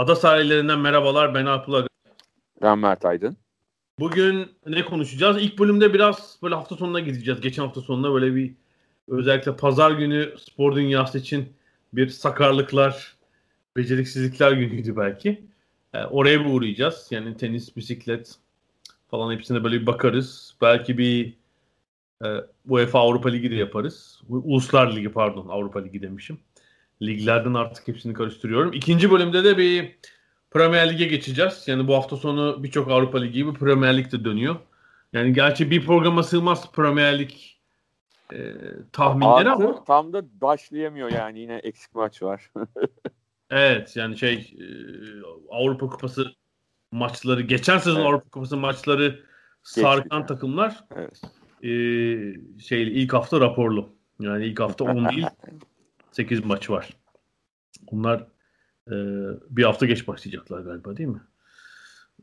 Ada sahillerinden merhabalar. Ben Alp. Ben Mert Aydın. Bugün ne konuşacağız? İlk bölümde biraz böyle hafta sonuna gideceğiz. Geçen hafta sonunda böyle bir özellikle pazar günü spor dünyası için bir sakarlıklar, beceriksizlikler günüydü belki. Yani oraya bir uğrayacağız. Yani tenis, bisiklet falan hepsine böyle bir bakarız. Belki bir e, UEFA Avrupa Ligi de yaparız. Uluslar Ligi pardon Avrupa Ligi demişim. Liglerden artık hepsini karıştırıyorum. İkinci bölümde de bir Premier Lig'e geçeceğiz. Yani bu hafta sonu birçok Avrupa Ligi gibi Premier Lig de dönüyor. Yani gerçi bir programa sığmaz Premier Lig e, tahminleri Artı, ama tam da başlayamıyor yani yine eksik maç var. evet yani şey e, Avrupa Kupası maçları geçen sezon Evet. Avrupa Kupası maçları sarkan takımlar evet. e, şey ilk hafta raporlu. Yani ilk hafta 10 değil 8 maç var. Bunlar e, bir hafta geç başlayacaklar galiba değil mi?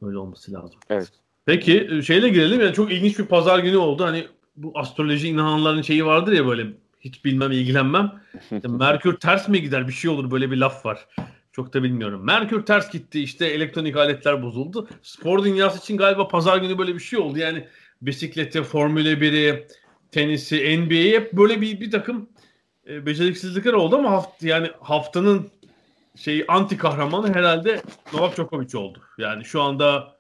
Öyle olması lazım. Evet. Peki e, şeyle girelim. Yani çok ilginç bir pazar günü oldu. Hani bu astroloji inananların şeyi vardır ya böyle hiç bilmem ilgilenmem. İşte Merkür ters mi gider bir şey olur böyle bir laf var. Çok da bilmiyorum. Merkür ters gitti işte elektronik aletler bozuldu. Spor dünyası için galiba pazar günü böyle bir şey oldu. Yani bisikleti, Formula 1'i, tenisi, NBA'yi hep böyle bir, bir takım e, beceriksizlikler oldu ama haft, yani haftanın şeyi anti kahramanı herhalde Novak Djokovic oldu. Yani şu anda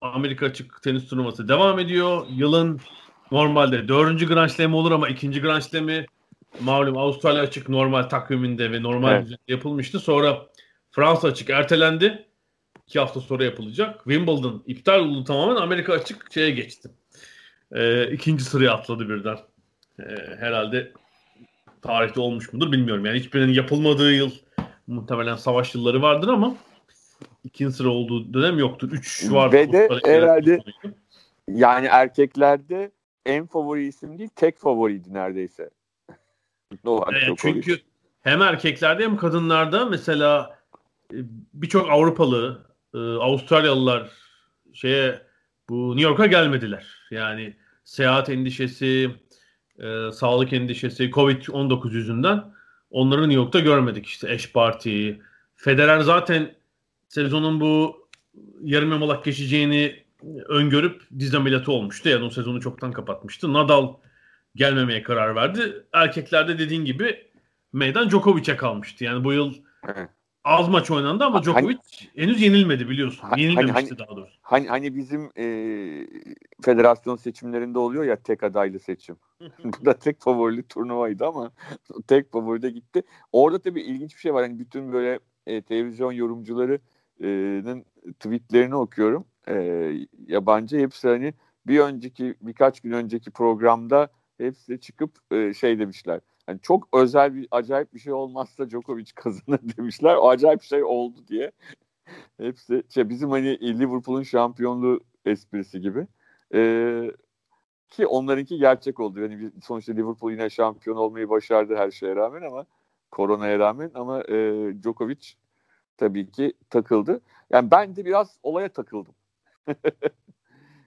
Amerika açık tenis turnuvası devam ediyor. Yılın normalde dördüncü Grand Slam olur ama ikinci Grand Slam'i malum Avustralya açık normal takviminde ve normal Evet. yapılmıştı. Sonra Fransa açık ertelendi. İki hafta sonra yapılacak. Wimbledon iptal oldu tamamen. Amerika açık şeye geçti. Ee, ikinci sıraya atladı birden. Ee, herhalde tarihte olmuş mudur bilmiyorum. Yani hiçbirinin yapılmadığı yıl muhtemelen savaş yılları vardır ama ikinci sıra olduğu dönem yoktur. Üç var. Ve de herhalde-. Yani erkeklerde en favori isim değil tek favoriydi neredeyse. Novak Djokovic. çünkü hem erkeklerde hem kadınlarda mesela e, birçok Avrupalı, e, Avustralyalılar şeye bu New York'a gelmediler. Yani seyahat endişesi, e, sağlık endişesi, Covid-19 yüzünden onları New York'ta görmedik. İşte eş parti, Federer zaten sezonun bu yarım yamalak geçeceğini öngörüp diz ameliyatı olmuştu. Yani o sezonu çoktan kapatmıştı. Nadal gelmemeye karar verdi. Erkeklerde dediğin gibi meydan Djokovic'e kalmıştı. Yani bu yıl. Az maç oynandı ama Hani- Djokovic henüz yenilmedi biliyorsun. Hani- Yenilmemişti hani- daha doğrusu. Hani hani bizim e, federasyon seçimlerinde oluyor ya tek adaylı seçim. Bu da tek favorili turnuvaydı ama tek favori de gitti. Orada tabii ilginç bir şey var. Hani bütün böyle e, televizyon yorumcularının tweetlerini okuyorum. E, yabancı hepsi hani bir önceki birkaç gün önceki programda hepsi çıkıp e, şey demişler. Hani çok özel bir acayip bir şey olmazsa Djokovic kazanır demişler. O acayip şey oldu diye. Hepsi şey bizim hani Liverpool'un şampiyonluğu esprisi gibi. Ee, ki onlarınki gerçek oldu. Yani sonuçta Liverpool yine şampiyon olmayı başardı her şeye rağmen ama koronaya rağmen ama e, Djokovic tabii ki takıldı. Yani ben de biraz olaya takıldım.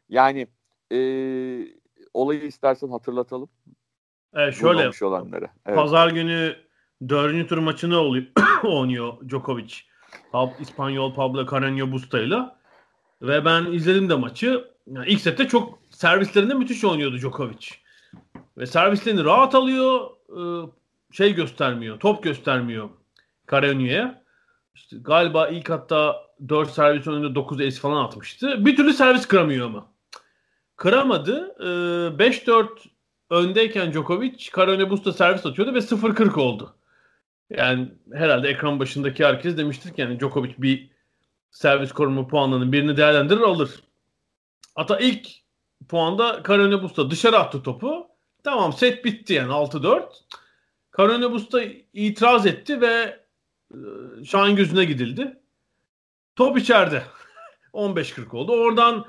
yani e, olayı istersen hatırlatalım. Evet, şöyle olanlara. Evet. pazar günü dördüncü tur maçını oluyor, oynuyor Djokovic. İspanyol Pablo Carreño Busta'yla. Ve ben izledim de maçı. Yani ilk sette çok servislerinde müthiş oynuyordu Djokovic. Ve servislerini rahat alıyor. e, Şey göstermiyor. Top göstermiyor Carreño'ya. İşte galiba ilk hatta 4 servis önünde 9 ace falan atmıştı. Bir türlü servis kıramıyor ama. Kıramadı. E, 5-4 öndeyken Djokovic Carreño Busta servis atıyordu ve 0-40 oldu. Yani herhalde ekran başındaki herkes demiştir ki yani Djokovic bir servis koruma puanlarının birini değerlendirir alır. Hatta ilk puanda Carolina Busta dışarı attı topu. Tamam set bitti yani 6-4. Karone Busta itiraz etti ve e, Şahin gözüne gidildi. Top içeride. 15-40 oldu. Oradan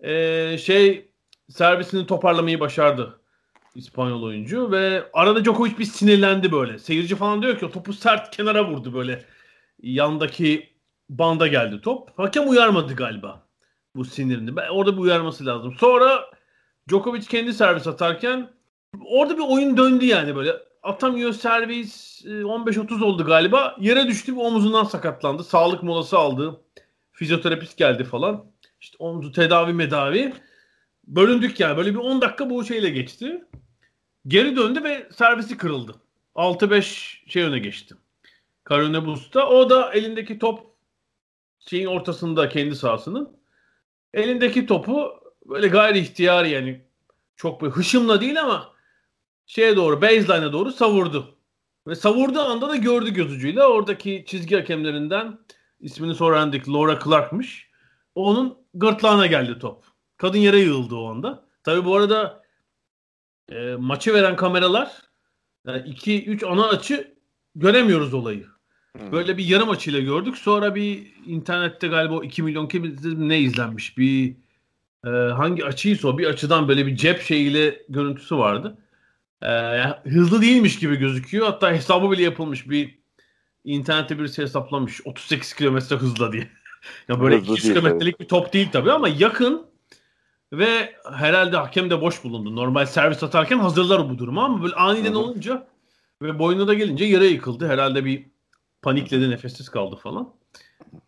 e, şey servisini toparlamayı başardı İspanyol oyuncu ve arada Djokovic bir sinirlendi böyle. Seyirci falan diyor ki topu sert kenara vurdu böyle. Yandaki banda geldi top. Hakem uyarmadı galiba bu sinirini. Orada bir uyarması lazım. Sonra Djokovic kendi servis atarken orada bir oyun döndü yani böyle. Atamıyor servis 15-30 e, oldu galiba. Yere düştü ve omuzundan sakatlandı. Sağlık molası aldı. Fizyoterapist geldi falan. İşte omuzu tedavi medavi. Bölündük yani. Böyle bir 10 dakika bu şeyle geçti. Geri döndü ve servisi kırıldı. 6-5 şey öne geçti. Karone Bus'ta. O da elindeki top şeyin ortasında kendi sahasının. Elindeki topu böyle gayri ihtiyar yani çok böyle hışımla değil ama şeye doğru baseline'a doğru savurdu. Ve savurduğu anda da gördü gözücüyle oradaki çizgi hakemlerinden ismini sorandık Laura Clark'mış. Onun gırtlağına geldi top. Kadın yere yığıldı o anda. Tabi bu arada e, maçı veren kameralar 2-3 yani ana açı göremiyoruz olayı. Hmm. Böyle bir yarım açıyla gördük. Sonra bir internette galiba 2 milyon kim ne izlenmiş. Bir e, hangi açıysa o bir açıdan böyle bir cep şeyiyle görüntüsü vardı. E, hızlı değilmiş gibi gözüküyor. Hatta hesabı bile yapılmış. Bir internette birisi hesaplamış 38 kilometre hızla diye. ya böyle 200 kilometrelik bir top değil tabii ama yakın ve herhalde hakem de boş bulundu. Normal servis atarken hazırlar bu durumu ama böyle aniden Hı-hı. olunca ve boynuna da gelince yere yıkıldı. Herhalde bir panikledi, nefessiz kaldı falan.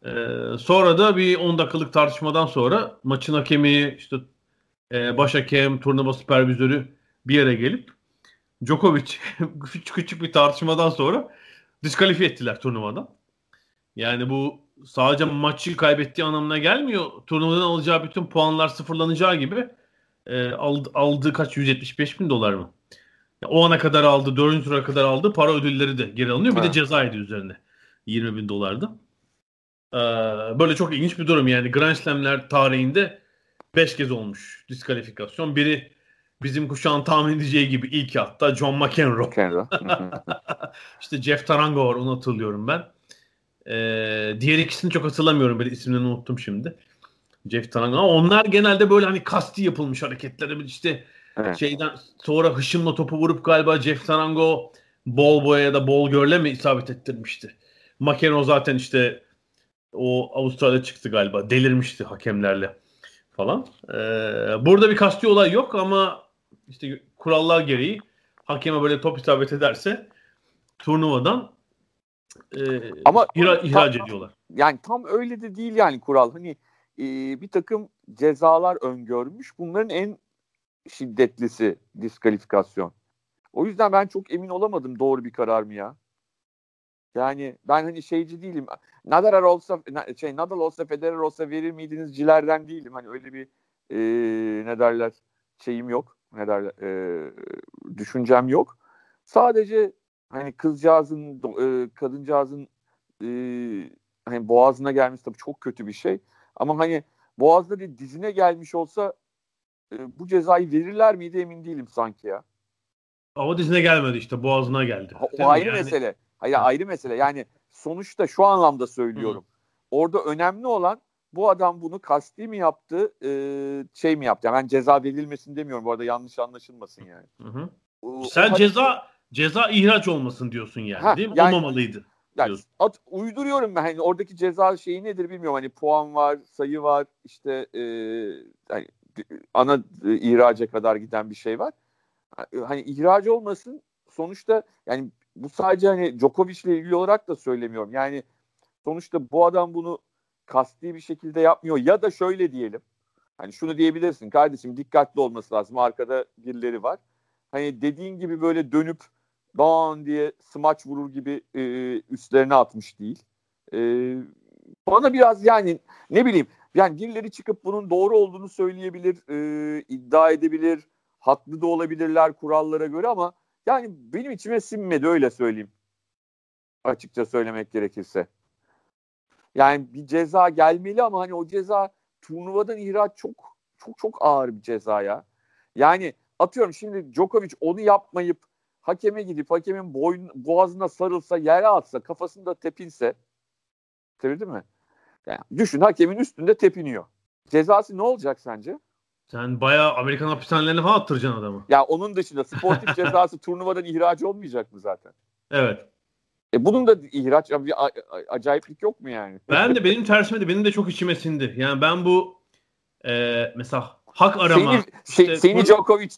Ee, sonra da bir 10 dakikalık tartışmadan sonra maçın hakemi, işte e, baş hakem, turnuva süpervizörü bir yere gelip Djokovic küçük küçük bir tartışmadan sonra diskalifiye ettiler turnuvadan. Yani bu sadece maçı kaybettiği anlamına gelmiyor. Turnuvadan alacağı bütün puanlar sıfırlanacağı gibi e, aldı, aldığı kaç 175 bin dolar mı? O ana kadar aldı, dördüncü tura kadar aldı. Para ödülleri de geri alınıyor. Bir ha. de ceza ediyor üzerine. 20 bin dolardı. Ee, böyle çok ilginç bir durum yani. Grand Slam'ler tarihinde 5 kez olmuş diskalifikasyon. Biri bizim kuşağın tahmin edeceği gibi ilk hatta John McEnroe. McEnroe. işte Jeff Tarango var onu hatırlıyorum ben. Ee, diğer ikisini çok hatırlamıyorum böyle isimlerini unuttum şimdi. Jeff Tarango. Onlar genelde böyle hani kasti yapılmış hareketler. işte evet. şeyden sonra hışımla topu vurup galiba Jeff Tarango bol boya ya da bol görle mi isabet ettirmişti. McEnroe zaten işte o Avustralya çıktı galiba. Delirmişti hakemlerle falan. Ee, burada bir kasti olay yok ama işte kurallar gereği hakeme böyle top isabet ederse turnuvadan e, ama ihra, ihraç tam, ediyorlar. Yani tam öyle de değil yani kural. Hani e, bir takım cezalar öngörmüş. Bunların en şiddetlisi diskalifikasyon. O yüzden ben çok emin olamadım doğru bir karar mı ya. Yani ben hani şeyci değilim. Nadal olsa şey Nadal olsa Federer olsa verir miydiniz cilerden değilim. Hani öyle bir e, ne derler şeyim yok. Ne derler e, düşüncem yok. Sadece hani kızcağızın e, kadıncağızın e, hani boğazına gelmesi tabii çok kötü bir şey. Ama hani boğazda bir dizine gelmiş olsa e, bu cezayı verirler miydi emin değilim sanki ya. Ama dizine gelmedi işte boğazına geldi. O, ayrı yani... mesele. Hayır ayrı mesele. Yani sonuçta şu anlamda söylüyorum. Hı. Orada önemli olan bu adam bunu kasti mi yaptı, e, şey mi yaptı? Yani ben ceza verilmesin demiyorum. Bu arada yanlış anlaşılmasın yani. Hı hı. O, Sen o, ceza ceza ihraç olmasın diyorsun yani ha, değil mi? Yani, Olmamalıydı. Yani at, uyduruyorum ben. Hani oradaki ceza şeyi nedir bilmiyorum. Hani puan var, sayı var, işte e, hani ana e, ihraca kadar giden bir şey var. Hani ihraç olmasın sonuçta yani bu sadece hani Djokovic ile ilgili olarak da söylemiyorum. Yani sonuçta bu adam bunu kasti bir şekilde yapmıyor ya da şöyle diyelim. Hani şunu diyebilirsin kardeşim dikkatli olması lazım. Arkada birileri var. Hani dediğin gibi böyle dönüp don diye smaç vurur gibi e, üstlerine atmış değil. E, bana biraz yani ne bileyim yani birileri çıkıp bunun doğru olduğunu söyleyebilir, e, iddia edebilir, haklı da olabilirler kurallara göre ama yani benim içime sinmedi öyle söyleyeyim. Açıkça söylemek gerekirse. Yani bir ceza gelmeli ama hani o ceza turnuvadan ihraç çok çok çok ağır bir ceza ya. Yani atıyorum şimdi Djokovic onu yapmayıp hakeme gidip hakemin boyun, boğazına sarılsa, yere atsa, kafasında tepinse tabii değil mi? Yani düşün hakemin üstünde tepiniyor. Cezası ne olacak sence? Sen bayağı Amerikan hapishanelerine falan attıracaksın adamı. Ya onun dışında sportif cezası turnuvadan ihraç olmayacak mı zaten? Evet. E bunun da ihraç bir acayiplik yok mu yani? Ben de benim tersime de benim de çok içime sindi. Yani ben bu e, mesela hak arama. Seni, se- işte seni bunu- Djokovic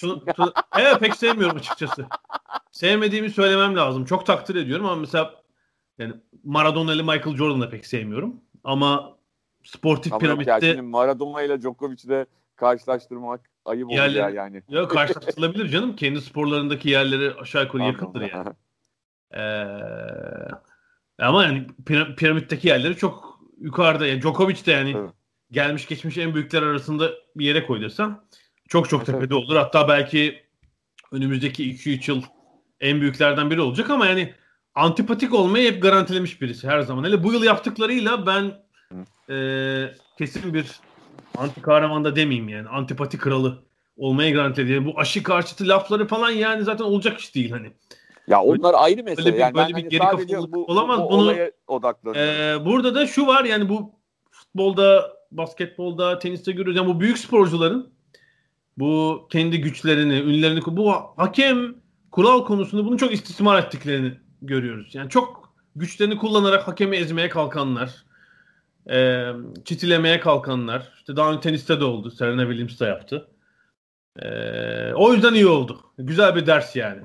şunu- evet pek sevmiyorum açıkçası. Sevmediğimi söylemem lazım. Çok takdir ediyorum ama mesela yani Maradona ile Michael Jordan'ı pek sevmiyorum. Ama sportif Ama yok ya piramitte şimdi Maradona ile Djokovic'i de karşılaştırmak ayıp olur ya yani. ya karşılaştırılabilir canım. Kendi sporlarındaki yerleri aşağı yukarı yakındır yani. Ee, ama yani pira- piramitteki yerleri çok yukarıda. Yani Djokovic de yani Evet. Gelmiş geçmiş en büyükler arasında bir yere koy desem çok çok tepede olur. Hatta belki önümüzdeki 2-3 yıl en büyüklerden biri olacak ama yani antipatik olmayı hep garantilemiş birisi her zaman. Hele bu yıl yaptıklarıyla ben e, kesin bir anti kahraman da demeyeyim yani. Antipati kralı olmayı garantiledi. Yani bu aşı karşıtı lafları falan yani zaten olacak iş değil hani. Ya onlar ayrı mesele. Böyle bir- yani böyle ben bir hani geri kafalılık bu, olamaz. bu Bunu- olaya odaklanıyorum. Ee, burada da şu var yani bu futbolda, basketbolda, teniste görüyoruz. Yani bu büyük sporcuların bu kendi güçlerini, ünlerini, bu hakem kural konusunda bunu çok istismar ettiklerini görüyoruz. Yani çok güçlerini kullanarak hakemi ezmeye kalkanlar, e, çitilemeye kalkanlar. İşte daha önce teniste de oldu. Serena Williams da yaptı. E, o yüzden iyi oldu. Güzel bir ders yani.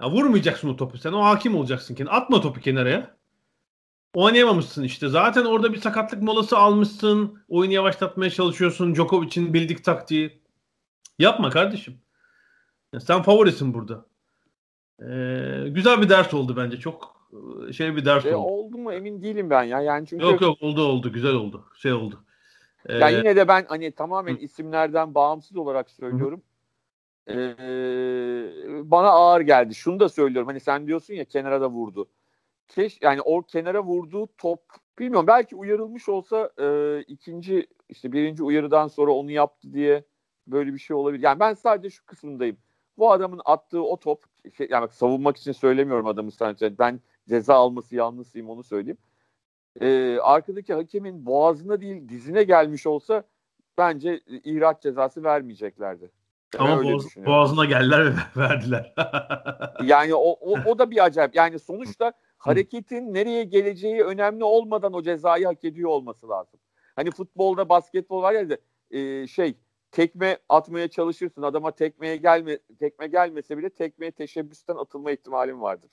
Ya vurmayacaksın o topu sen. O hakim olacaksın. Atma topu kenaraya. Oynayamamışsın işte. Zaten orada bir sakatlık molası almışsın. Oyunu yavaşlatmaya çalışıyorsun. Djokovic'in bildik taktiği. Yapma kardeşim. Ya sen favorisin burada. Ee, güzel bir ders oldu bence. Çok e, şey bir ders Şey oldu. oldu mu emin değilim ben ya. Yani çünkü Yok yok oldu oldu. Güzel oldu. Şey oldu. Ee, Ya yine de ben hani tamamen Hı. isimlerden bağımsız olarak söylüyorum. Ee, bana ağır geldi. Şunu da söylüyorum. Hani sen diyorsun ya kenara da vurdu. Keş yani o kenara vurduğu top bilmiyorum belki uyarılmış olsa e, ikinci işte birinci uyarıdan sonra onu yaptı diye böyle bir şey olabilir. Yani ben sadece şu kısmındayım. Bu adamın attığı o top şey, yani bak, savunmak için söylemiyorum adamı sadece. Ben ceza alması yanlısıyım onu söyleyeyim. Ee, arkadaki hakemin boğazına değil dizine gelmiş olsa bence ihraç cezası vermeyeceklerdi. Ama boğaz- boğazına geldiler ve verdiler. Yani o, o, o da bir acayip. Yani sonuçta hareketin nereye geleceği önemli olmadan o cezayı hak ediyor olması lazım. Hani futbolda, basketbol var ya e, şey tekme atmaya çalışırsın. Adama tekmeye gelme tekme gelmese bile tekmeye teşebbüsten atılma ihtimalin vardır.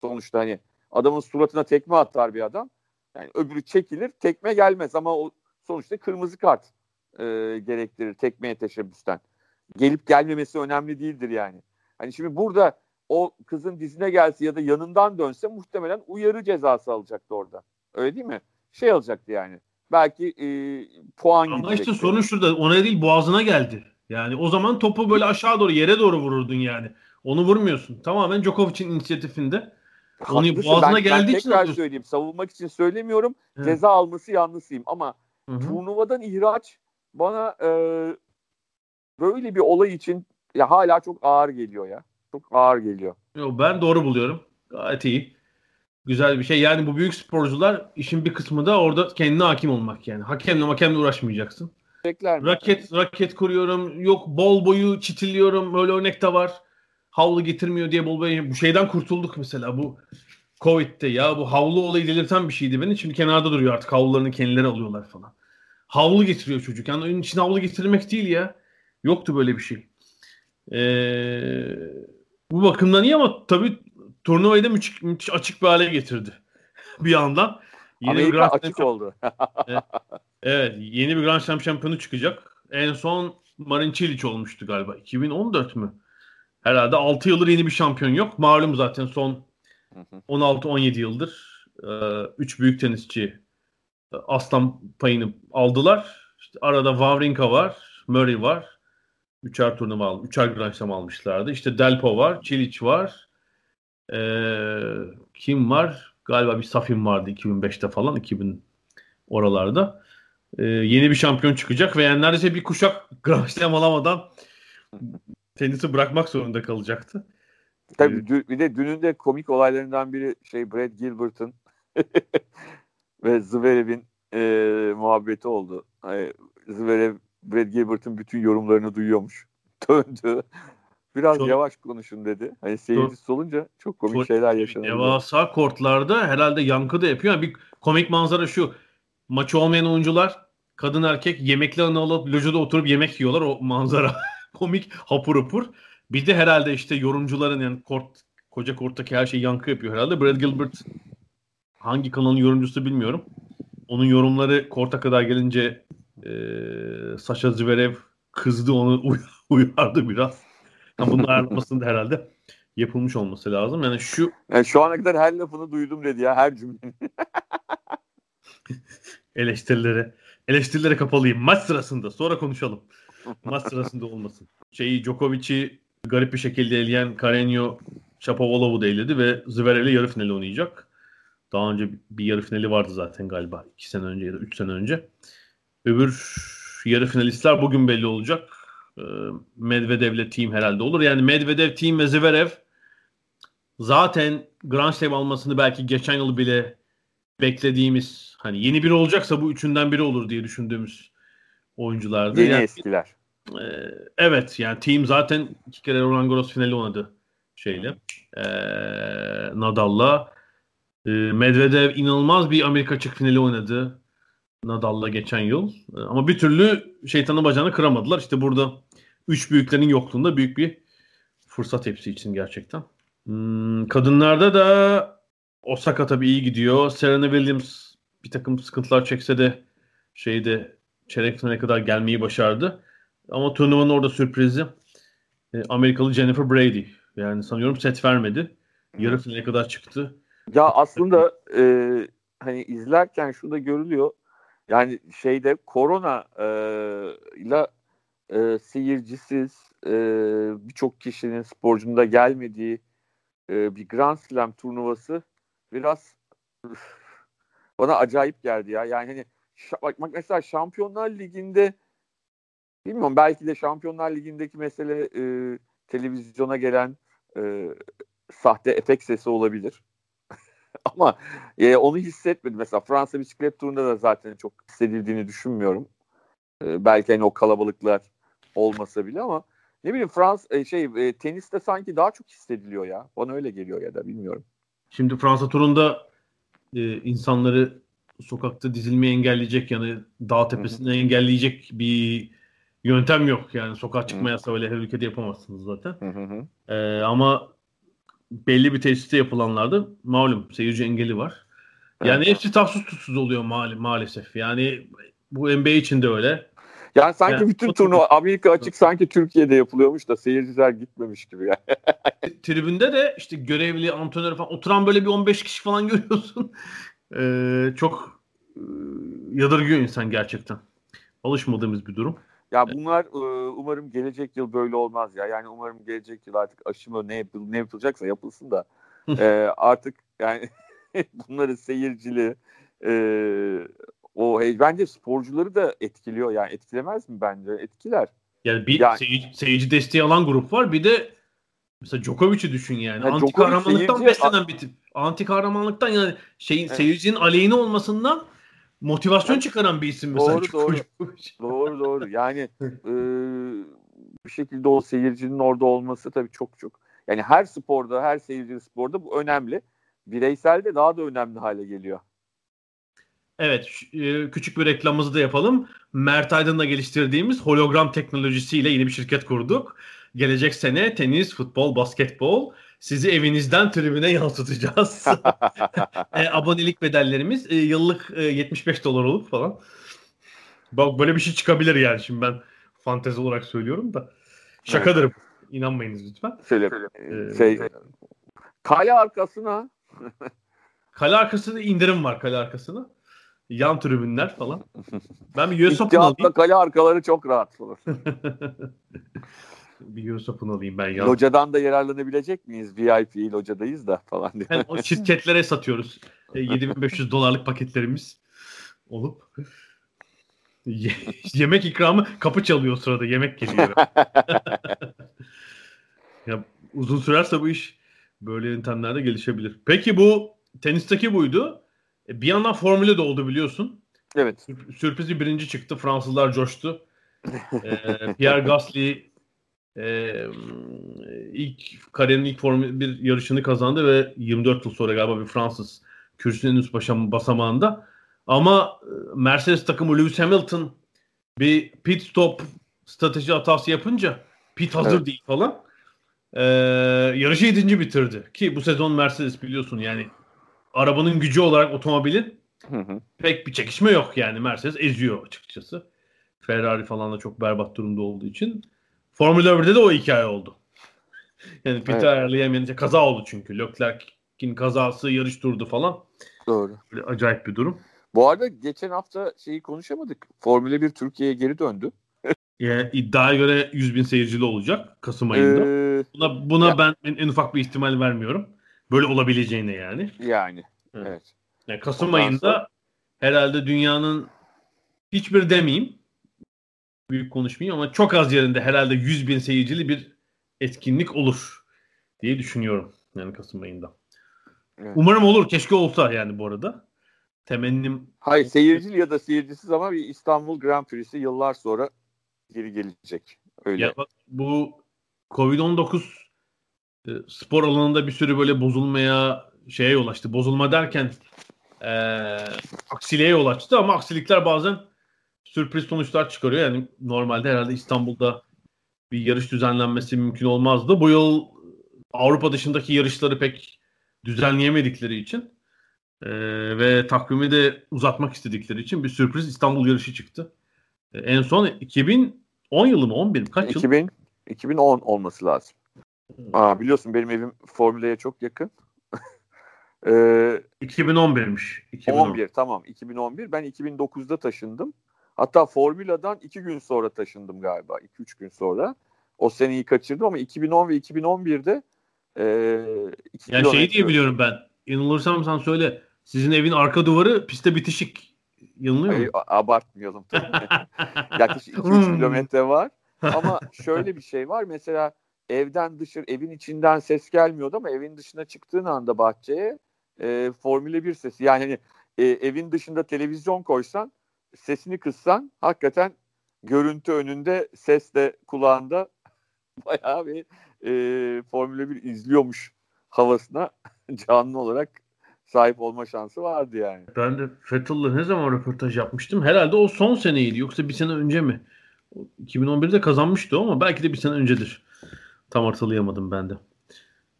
Sonuçta hani adamın suratına tekme atar bir adam. Yani öbürü çekilir, tekme gelmez ama o sonuçta kırmızı kart e, gerektirir tekmeye teşebbüsten. Gelip gelmemesi önemli değildir yani. Hani şimdi burada o kızın dizine gelse ya da yanından dönse muhtemelen uyarı cezası alacaktı orada. Öyle değil mi? Şey alacaktı yani. Belki e, puan Ama gidecekti. işte sorun şurada. Ona değil boğazına geldi. Yani o zaman topu böyle aşağı doğru yere doğru vururdun yani. Onu vurmuyorsun. Tamamen Djokovic'in inisiyatifinde. Onu Haklısın. boğazına ben, geldiği ben için tekrar alıyorsun. söyleyeyim. Savunmak için söylemiyorum. Evet. Ceza alması yanlısıyım ama Hı hı. turnuvadan ihraç bana e, böyle bir olay için ya hala çok ağır geliyor ya. Çok ağır geliyor. Yo, ben doğru buluyorum. Gayet iyi. Güzel bir şey. Yani bu büyük sporcular işin bir kısmı da orada kendine hakim olmak yani. Hakemle hakemle uğraşmayacaksın. Bekler mi? Raket raket kuruyorum. Yok bol boyu çitiliyorum. Öyle örnek de var. Havlu getirmiyor diye bol boyu. Bu şeyden kurtulduk mesela. Bu Covid'de ya bu havlu olayı delirten bir şeydi beni. Şimdi kenarda duruyor artık. Havlularını kendileri alıyorlar falan. Havlu getiriyor çocuk. Yani onun için havlu getirmek değil ya. Yoktu böyle bir şey. Ee, bu bakımdan iyi ama tabii turnuvayı da müthiş, müthiş açık bir hale getirdi. bir yandan. Yeni bir Amerika Grand açık Slam- oldu. Evet, yeni bir Grand Slam şampiyonu çıkacak. En son Marin Cilic olmuştu galiba. 2014 mü? Herhalde 6 yıldır yeni bir şampiyon yok. Malum zaten son 16-17 yıldır 3 büyük tenisçi e, aslan payını aldılar. İşte arada Wawrinka var, Murray var. Üçer turnuva aldı. Üçer Grand Slam almışlardı. İşte Delpo var, Cilic var. Ee, kim var? Galiba bir Safin vardı 2005'te falan. 2000 oralarda. Ee, yeni bir şampiyon çıkacak ve neredeyse bir kuşak Grand Slam alamadan tenisi bırakmak zorunda kalacaktı. Tabii ee, bir de dünün de komik olaylarından biri şey Brad Gilbert'ın ve Zverev'in e, muhabbeti oldu. Zverev Brad Gilbert'ın bütün yorumlarını duyuyormuş. Döndü. Biraz çok, yavaş konuşun dedi. Hani seyircisi olunca çok komik çok, şeyler yaşanıyor. Devasa kortlarda herhalde yankı da yapıyor. Yani bir komik manzara şu. Maçı olmayan oyuncular kadın erkek yemeklerini alıp lojada oturup yemek yiyorlar. O manzara komik hapur hapur. Bir de herhalde işte yorumcuların yani kort koca korttaki her şey yankı yapıyor herhalde. Brad Gilbert hangi kanalın yorumcusu bilmiyorum. Onun yorumları korta kadar gelince e, Sasha Zverev kızdı onu uyardı biraz. Yani bunun ayarlamasında herhalde yapılmış olması lazım. Yani şu yani şu ana kadar her lafını duydum dedi ya her cümlenin. eleştirilere eleştirilere kapalıyım. Maç sırasında sonra konuşalım. Maç sırasında olmasın. Şeyi Djokovic'i garip bir şekilde eleyen Carreño Shapovalov'u da eledi ve Zverev'le yarı finali oynayacak. Daha önce bir yarı finali vardı zaten galiba. 2 sene önce ya da 3 sene önce. Öbür yarı finalistler bugün belli olacak. Ee, Medvedev'le team herhalde olur. Yani Medvedev, team ve Zverev zaten Grand Slam almasını belki geçen yıl bile beklediğimiz hani yeni biri olacaksa bu üçünden biri olur diye düşündüğümüz oyunculardı. Yeni yani, eskiler. E, evet yani team zaten iki kere Roland Garros finali oynadı şeyle. E, Nadal'la. E, Medvedev inanılmaz bir Amerika açık finali oynadı. Nadal'la geçen yıl. E, ama bir türlü şeytanın bacağını kıramadılar. İşte burada üç büyüklerin yokluğunda büyük bir fırsat hepsi için gerçekten. Hmm, kadınlarda da Osaka tabii iyi gidiyor. Serena Williams bir takım sıkıntılar çekse de şeyde çeyrek finale kadar gelmeyi başardı. Ama turnuvanın orada sürprizi e, Amerikalı Jennifer Brady. Yani sanıyorum set vermedi. Yarı finale kadar çıktı. Ya aslında e, hani izlerken şu da görülüyor. Yani şeyde korona ile e, seyircisiz e, birçok kişinin sporcunda gelmediği e, bir Grand Slam turnuvası biraz bana acayip geldi ya. Yani hani bak, bak mesela Şampiyonlar Ligi'nde bilmiyorum belki de Şampiyonlar Ligi'ndeki mesele e, televizyona gelen e, sahte efekt sesi olabilir. Ama e, onu hissetmedim. Mesela Fransa bisiklet turunda da zaten çok hissedildiğini düşünmüyorum. E, belki hani o kalabalıklar olmasa bile ama ne bileyim Frans e, şey e, teniste sanki daha çok hissediliyor ya. Bana öyle geliyor ya da bilmiyorum. Şimdi Fransa turunda e, insanları sokakta dizilmeyi engelleyecek yani dağ tepesinde Hı-hı. engelleyecek bir yöntem yok. Yani sokağa çıkma yasağı öyle her ülkede yapamazsınız zaten. E, ama belli bir tesiste yapılanlarda malum seyirci engeli var. Yani evet. hepsi tafsız tutsuz oluyor ma- maalesef. Yani bu NBA için de öyle. Yani sanki yani, bütün turnuva Amerika açık sanki Türkiye'de yapılıyormuş da seyirciler gitmemiş gibi yani. Tribünde de işte görevli antrenör falan oturan böyle bir 15 kişi falan görüyorsun. Ee, çok e, yadırgıyor insan gerçekten. Alışmadığımız bir durum. Ya bunlar e, umarım gelecek yıl böyle olmaz ya. Yani umarım gelecek yıl artık aşımı ne, yapıl ne yapılacaksa yapılsın da e, artık yani bunları seyircili e, o hey, bence sporcuları da etkiliyor yani etkilemez mi bence etkiler. Yani bir yani, seyirci, seyirci desteği alan grup var bir de mesela Djokovic'i düşün yani. yani anti kahramanlıktan seyirci, beslenen bir tip. Anti kahramanlıktan yani şeyin evet. seyircinin aleyhine olmasından motivasyon çıkaran bir isim mesela. Doğru doğru. doğru doğru. Yani e, bir şekilde o seyircinin orada olması tabii çok çok. Yani her sporda, her seyircili sporda bu önemli. Bireyselde daha da önemli hale geliyor. Evet, e, küçük bir reklamımızı da yapalım. Mert Aydın'la geliştirdiğimiz hologram teknolojisiyle yeni bir şirket kurduk. Gelecek sene tenis, futbol, basketbol sizi evinizden tribüne yansıtacağız. e, abonelik bedellerimiz e, yıllık e, 75 dolar olup falan. Bak böyle bir şey çıkabilir yani şimdi ben fantezi olarak söylüyorum da. Şakadır. Evet. İnanmayınız lütfen. Şöyle, ee, şey, kale arkasına kale arkasında indirim var kale arkasına. Yan tribünler falan. Ben bir US Open alayım. kale arkaları çok rahat olur. bir US Open alayım ben ya. Locadan da yararlanabilecek miyiz? VIP locadayız da falan diye. Yani o şirketlere satıyoruz. 7500 e, dolarlık paketlerimiz olup. yemek ikramı kapı çalıyor sırada yemek geliyor. ya, uzun sürerse bu iş böyle yöntemlerde gelişebilir. Peki bu tenisteki buydu. E, bir yandan formülü de oldu biliyorsun. Evet. Sürpriz bir birinci çıktı. Fransızlar coştu. ee, Pierre Gasly e, ilk kariyerinin ilk Formül bir yarışını kazandı ve 24 yıl sonra galiba bir Fransız kürsünün üst basamağında. Ama Mercedes takımı Lewis Hamilton bir pit stop strateji hatası yapınca pit hazır evet. değil falan. Ee, yarışı 7. bitirdi. Ki bu sezon Mercedes biliyorsun yani arabanın gücü olarak otomobilin hı hı. pek bir çekişme yok yani. Mercedes eziyor açıkçası. Ferrari falan da çok berbat durumda olduğu için. Formula 1'de de o hikaye oldu. Yani piti evet. ayarlayamayınca kaza oldu çünkü. Leclerc'in kazası yarış durdu falan. Doğru. Böyle acayip bir durum. Bu arada geçen hafta şeyi konuşamadık. Formula 1 Türkiye'ye geri döndü. Yani iddiaya göre 100 bin seyircili olacak Kasım ayında. Ee, buna buna ya, ben en ufak bir ihtimal vermiyorum. Böyle olabileceğine yani. Yani. Evet. evet. Yani Kasım Ondan ayında sonra... herhalde dünyanın hiçbir demeyeyim büyük konuşmayayım ama çok az yerinde herhalde 100 bin seyircili bir etkinlik olur diye düşünüyorum. Yani Kasım ayında. Evet. Umarım olur. Keşke olsa yani bu arada. Temennim. Hayır seyircili ya da seyircisiz ama bir İstanbul Grand Prix'si yıllar sonra geri gelecek. Öyle. Ya bak, bu Covid-19 e, spor alanında bir sürü böyle bozulmaya şeye yol açtı. Bozulma derken e, aksiliğe yol açtı ama aksilikler bazen sürpriz sonuçlar çıkarıyor. Yani normalde herhalde İstanbul'da bir yarış düzenlenmesi mümkün olmazdı. Bu yıl Avrupa dışındaki yarışları pek düzenleyemedikleri için e, ve takvimi de uzatmak istedikleri için bir sürpriz İstanbul yarışı çıktı. E, en son 2010 yılı mı 11 kaç 2000, yıl? 2010 olması lazım. Hmm. Aa, biliyorsun benim evim Formula'ya çok yakın. ee, 2011'miş. 2010. 11 tamam 2011. Ben 2009'da taşındım. Hatta Formula'dan iki gün sonra taşındım galiba. 2-3 gün sonra. O seneyi kaçırdım ama 2010 ve 2011'de e, yani şey diye biliyorum ben. Yanılırsam sen söyle. Sizin evin arka duvarı piste bitişik. Yanılıyor mu? Abartmayalım tabii. Yaklaşık 2-3 kilometre var. Ama şöyle bir şey var. Mesela evden dışarı, evin içinden ses gelmiyordu ama evin dışına çıktığın anda bahçeye e, Formula 1 sesi. Yani hani, e, evin dışında televizyon koysan sesini kıssan hakikaten görüntü önünde ses de kulağında bayağı bir e, Formula 1 izliyormuş havasına canlı olarak sahip olma şansı vardı yani. Ben de Fettel'la ne zaman röportaj yapmıştım? Herhalde o son seneydi yoksa bir sene önce mi? 2011'de kazanmıştı ama belki de bir sene öncedir. Tam hatırlayamadım ben de.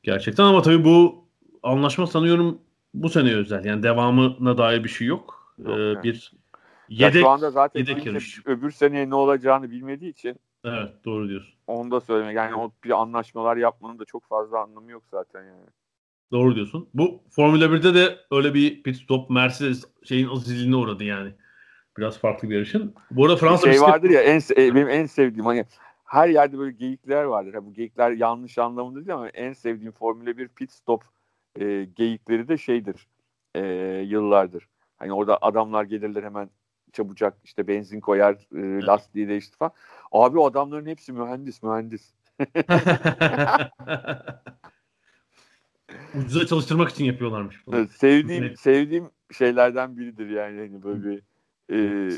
Gerçekten ama tabii bu anlaşma sanıyorum bu sene özel. Yani devamına dair bir şey yok. yok ee, yani. Bir Yedek, ya şu anda zaten yedek öbür seneye ne olacağını bilmediği için Evet doğru diyorsun. Onu da söylemek. Yani o bir anlaşmalar yapmanın da çok fazla anlamı yok zaten yani. Doğru diyorsun. Bu Formula 1'de de öyle bir pit stop Mercedes şeyin azizliğine uğradı yani. Biraz farklı bir yarışın. Bu arada Fransa şey bisiklet... vardır ya en e, benim en sevdiğim hani her yerde böyle geyikler vardır. Ha, bu geyikler yanlış anlamında değil ama en sevdiğim Formula 1 pit stop e, geyikleri de şeydir. E, yıllardır. Hani orada adamlar gelirler hemen çabucak işte benzin koyar, e, lastiği değiştir falan. Abi o adamların hepsi mühendis, mühendis. Ucuza çalıştırmak için yapıyorlarmış. Bunu. Sevdiğim sevdiğim şeylerden biridir yani hani böyle bir e,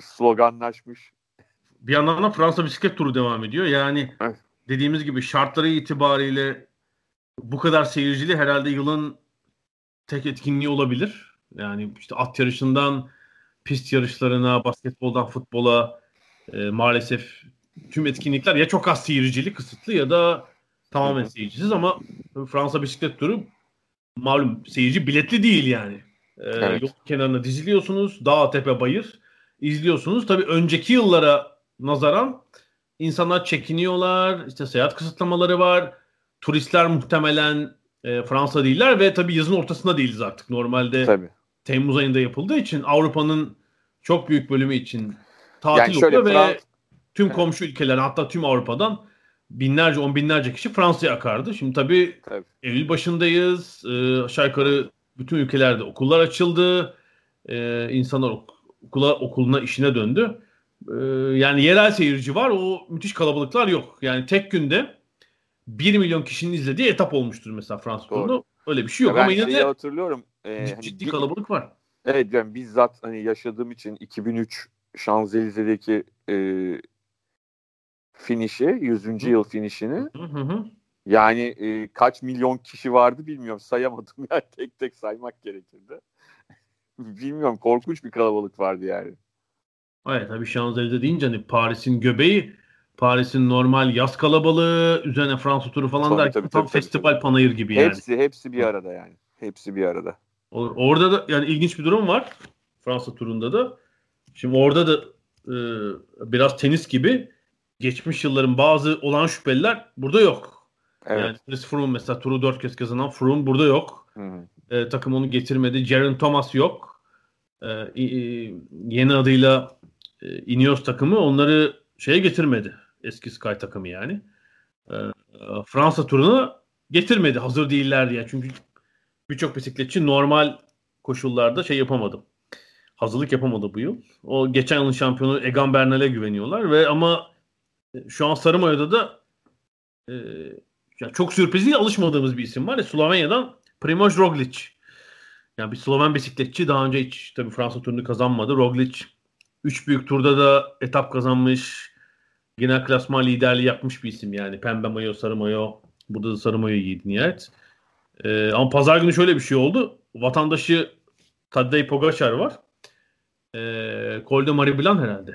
sloganlaşmış. Bir yandan da Fransa bisiklet turu devam ediyor. Yani evet. dediğimiz gibi şartları itibariyle bu kadar seyircili herhalde yılın tek etkinliği olabilir. Yani işte at yarışından pist yarışlarına, basketboldan futbola e, maalesef tüm etkinlikler ya çok az seyircili kısıtlı ya da tamamen seyircisiz ama Fransa bisiklet turu malum seyirci biletli değil yani. Ee, evet. Yol kenarına diziliyorsunuz. Dağ, tepe, bayır izliyorsunuz. Tabii önceki yıllara nazaran insanlar çekiniyorlar. İşte seyahat kısıtlamaları var. Turistler muhtemelen e, Fransa değiller ve tabii yazın ortasında değiliz artık. Normalde tabii. Temmuz ayında yapıldığı için Avrupa'nın çok büyük bölümü için tatil yani Frans... ve tüm komşu ülkeler hatta tüm Avrupa'dan binlerce on binlerce kişi Fransa'ya akardı. Şimdi tabii, tabii. Eylül başındayız. Ee, aşağı yukarı bütün ülkelerde okullar açıldı. Ee, insanlar ok- okula okuluna işine döndü. Ee, yani yerel seyirci var. O müthiş kalabalıklar yok. Yani tek günde 1 milyon kişinin izlediği etap olmuştur mesela Fransız turunda. Öyle bir şey yok ya ama yine de hatırlıyorum. E, ciddi, hani ciddi kalabalık var. Evet yani bizzat hani yaşadığım için 2003 Şanzelize'deki e, finişi, 100. Hı. yıl finişini hı hı. yani e, kaç milyon kişi vardı bilmiyorum sayamadım yani tek tek saymak gerekirdi. bilmiyorum korkunç bir kalabalık vardı yani. Evet tabii Şanzelize deyince hani Paris'in göbeği Paris'in normal yaz kalabalığı üzerine Fransa turu falan tabii, derken tabii, tam tabii, festival tabii. panayır gibi yani. Hepsi hepsi bir arada yani. Hepsi bir arada. Orada da yani ilginç bir durum var. Fransa turunda da. Şimdi orada da e, biraz tenis gibi geçmiş yılların bazı olan şüpheliler burada yok. Evet. Yani Chris Froome mesela turu dört kez kazanan Froome burada yok. E, takım onu getirmedi. Jaren Thomas yok. E, e, yeni adıyla e, Ineos takımı onları şeye getirmedi. Eski Sky takımı yani. E, Fransa turunu getirmedi. Hazır değiller diye. Çünkü birçok bisikletçi normal koşullarda şey yapamadı. Hazırlık yapamadı bu yıl. O geçen yılın şampiyonu Egan Bernal'e güveniyorlar ve ama e, şu an Sarı Mayo'da da e, yani çok sürpriz değil alışmadığımız bir isim var ya Slovenya'dan Primoz Roglic. Yani bir Sloven bisikletçi daha önce hiç tabii Fransa turunu kazanmadı. Roglic 3 büyük turda da etap kazanmış. Genel klasman liderliği yapmış bir isim yani. Pembe mayo, sarı mayo. Burada da sarı mayo giydi nihayet. Ee, ama pazar günü şöyle bir şey oldu. Vatandaşı Tadej Pogacar var. Ee, Col de Mariblan herhalde.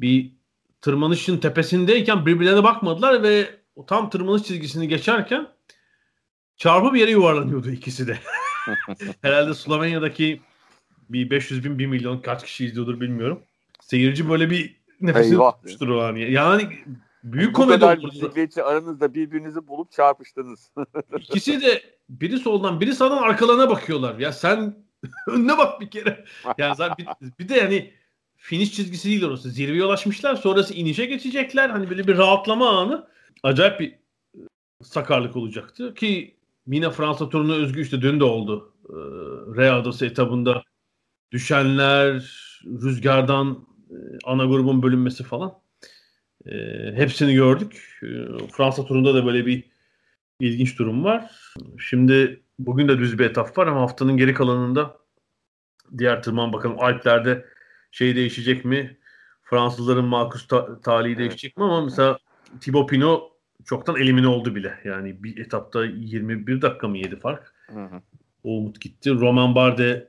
Bir tırmanışın tepesindeyken birbirlerine bakmadılar ve tam tırmanış çizgisini geçerken çarpı bir yere yuvarlanıyordu ikisi de. herhalde Slovenya'daki bir 500 bin 1 milyon kaç kişi izliyordur bilmiyorum. Seyirci böyle bir nefesini tutmuştur o an. Yani büyük Bu komedi kadar bisikletçi aranızda birbirinizi bulup çarpıştınız. İkisi de biri soldan biri sağdan arkalarına bakıyorlar. Ya sen önüne bak bir kere. Yani zaten bir, bir de yani finish çizgisi değil orası. Zirveye ulaşmışlar. Sonrası inişe geçecekler. Hani böyle bir rahatlama anı. Acayip bir sakarlık olacaktı. Ki yine Fransa turuna özgü işte dün de oldu. Ee, Re Adası etabında düşenler, rüzgardan e, ana grubun bölünmesi falan. E, hepsini gördük. E, Fransa turunda da böyle bir ilginç durum var. Şimdi bugün de düz bir etap var ama haftanın geri kalanında diğer tırman bakalım Alplerde şey değişecek mi? Fransızların makus ta- talihi değişecek mi? Ama mesela Thibaut Pinot çoktan elimine oldu bile. Yani bir etapta 21 dakika mı yedi fark? Hı hı. O umut gitti. Roman Bardet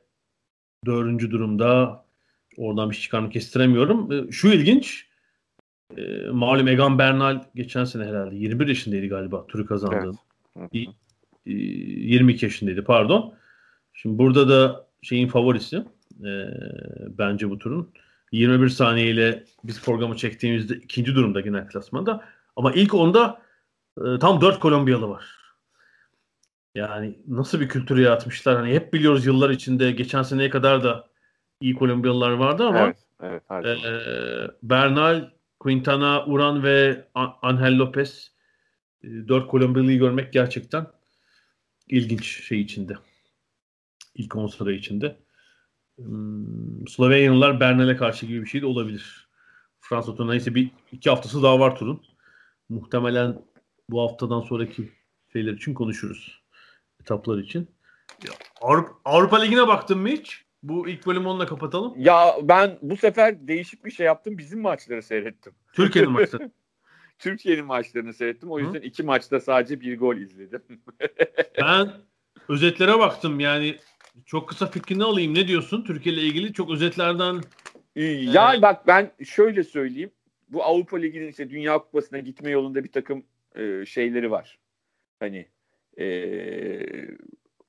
dördüncü durumda. Oradan bir şey çıkarmak kestiremiyorum. E, şu ilginç. E, malum Egan Bernal geçen sene herhalde 21 yaşındaydı galiba turu kazandı. Evet. 22 yaşındaydı pardon. Şimdi burada da şeyin favorisi e, bence bu turun. 21 saniyeyle biz programı çektiğimizde ikinci durumda genel klasmanda. Ama ilk onda e, tam 4 Kolombiyalı var. Yani nasıl bir kültür yaratmışlar. Hani hep biliyoruz yıllar içinde geçen seneye kadar da iyi Kolombiyalılar vardı ama evet, evet, e, Bernal, Quintana, Uran ve Angel Lopez e, dört Kolombiyalı'yı görmek gerçekten ilginç şey içinde. İlk 10 sıra içinde. Hmm, Slovenyalılar Bernal'e karşı gibi bir şey de olabilir. Fransa turuna ise bir iki haftası daha var turun. Muhtemelen bu haftadan sonraki şeyler için konuşuruz etaplar için. Avrupa, Avrupa Ligi'ne baktın mı hiç? Bu ilk bölümü onunla kapatalım. Ya ben bu sefer değişik bir şey yaptım. Bizim maçları seyrettim. Türkiye'nin maçları. Türkiye'nin maçlarını seyrettim. O yüzden Hı? iki maçta sadece bir gol izledim. ben özetlere baktım. Yani çok kısa fikrini alayım. Ne diyorsun Türkiye ile ilgili? Çok özetlerden. Ya ee... bak ben şöyle söyleyeyim. Bu Avrupa Ligi'nin işte Dünya Kupası'na gitme yolunda bir takım e, şeyleri var. Hani ee,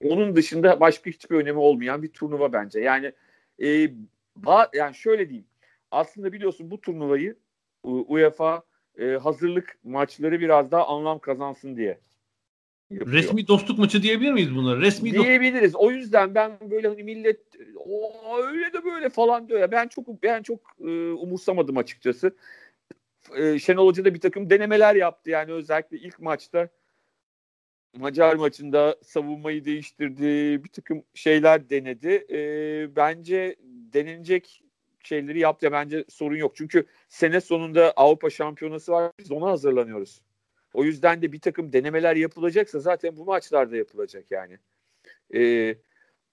onun dışında başka hiçbir önemi olmayan bir turnuva bence. Yani e, ba, yani şöyle diyeyim. Aslında biliyorsun bu turnuvayı UEFA e, hazırlık maçları biraz daha anlam kazansın diye. Yapıyor. Resmi dostluk maçı diyebilir miyiz bunları? Resmi diyebiliriz. O yüzden ben böyle hani millet o öyle de böyle falan diyor ya. Ben çok ben çok e, umursamadım açıkçası. E, Şenol Hoca da bir takım denemeler yaptı. Yani özellikle ilk maçta Macar maçında savunmayı değiştirdi. Bir takım şeyler denedi. E, bence denenecek şeyleri yaptı. Bence sorun yok. Çünkü sene sonunda Avrupa Şampiyonası var. Biz ona hazırlanıyoruz. O yüzden de bir takım denemeler yapılacaksa zaten bu maçlarda yapılacak yani. Ee,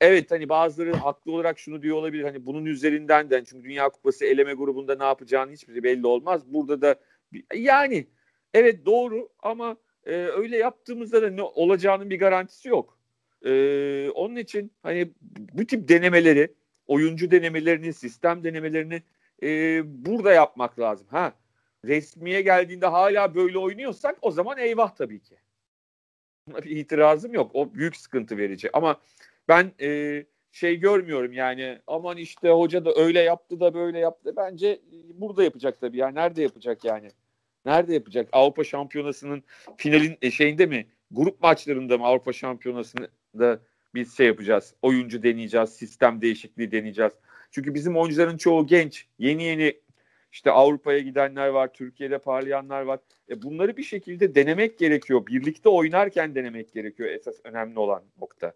evet hani bazıları haklı olarak şunu diyor olabilir. Hani bunun üzerinden de çünkü Dünya Kupası eleme grubunda ne yapacağını hiçbir şey belli olmaz. Burada da yani evet doğru ama e, öyle yaptığımızda da ne olacağının bir garantisi yok. E, onun için hani bu tip denemeleri, oyuncu denemelerini, sistem denemelerini e, burada yapmak lazım. Ha resmiye geldiğinde hala böyle oynuyorsak o zaman eyvah tabii ki. Buna bir itirazım yok. O büyük sıkıntı verici. Ama ben e, şey görmüyorum yani aman işte hoca da öyle yaptı da böyle yaptı. Bence burada yapacak tabii. Yani nerede yapacak yani? Nerede yapacak? Avrupa Şampiyonası'nın finalin e, şeyinde mi? Grup maçlarında mı Avrupa Şampiyonası'nda biz şey yapacağız. Oyuncu deneyeceğiz, sistem değişikliği deneyeceğiz. Çünkü bizim oyuncuların çoğu genç. Yeni yeni işte Avrupa'ya gidenler var, Türkiye'de parlayanlar var. E bunları bir şekilde denemek gerekiyor. Birlikte oynarken denemek gerekiyor esas önemli olan nokta.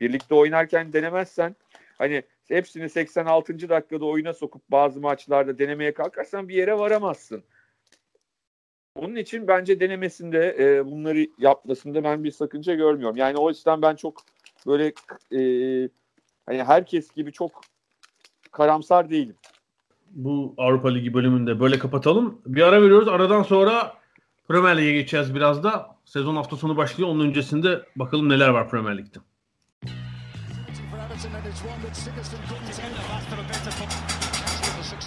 Birlikte oynarken denemezsen hani hepsini 86. dakikada oyuna sokup bazı maçlarda denemeye kalkarsan bir yere varamazsın. Onun için bence denemesinde e, bunları yapmasında ben bir sakınca görmüyorum. Yani o yüzden ben çok böyle e, hani herkes gibi çok karamsar değilim. Bu Avrupa Ligi bölümünde böyle kapatalım. Bir ara veriyoruz. Aradan sonra Premier Lig'e geçeceğiz biraz da. Sezon hafta sonu başlıyor. Onun öncesinde bakalım neler var Premier Lig'de.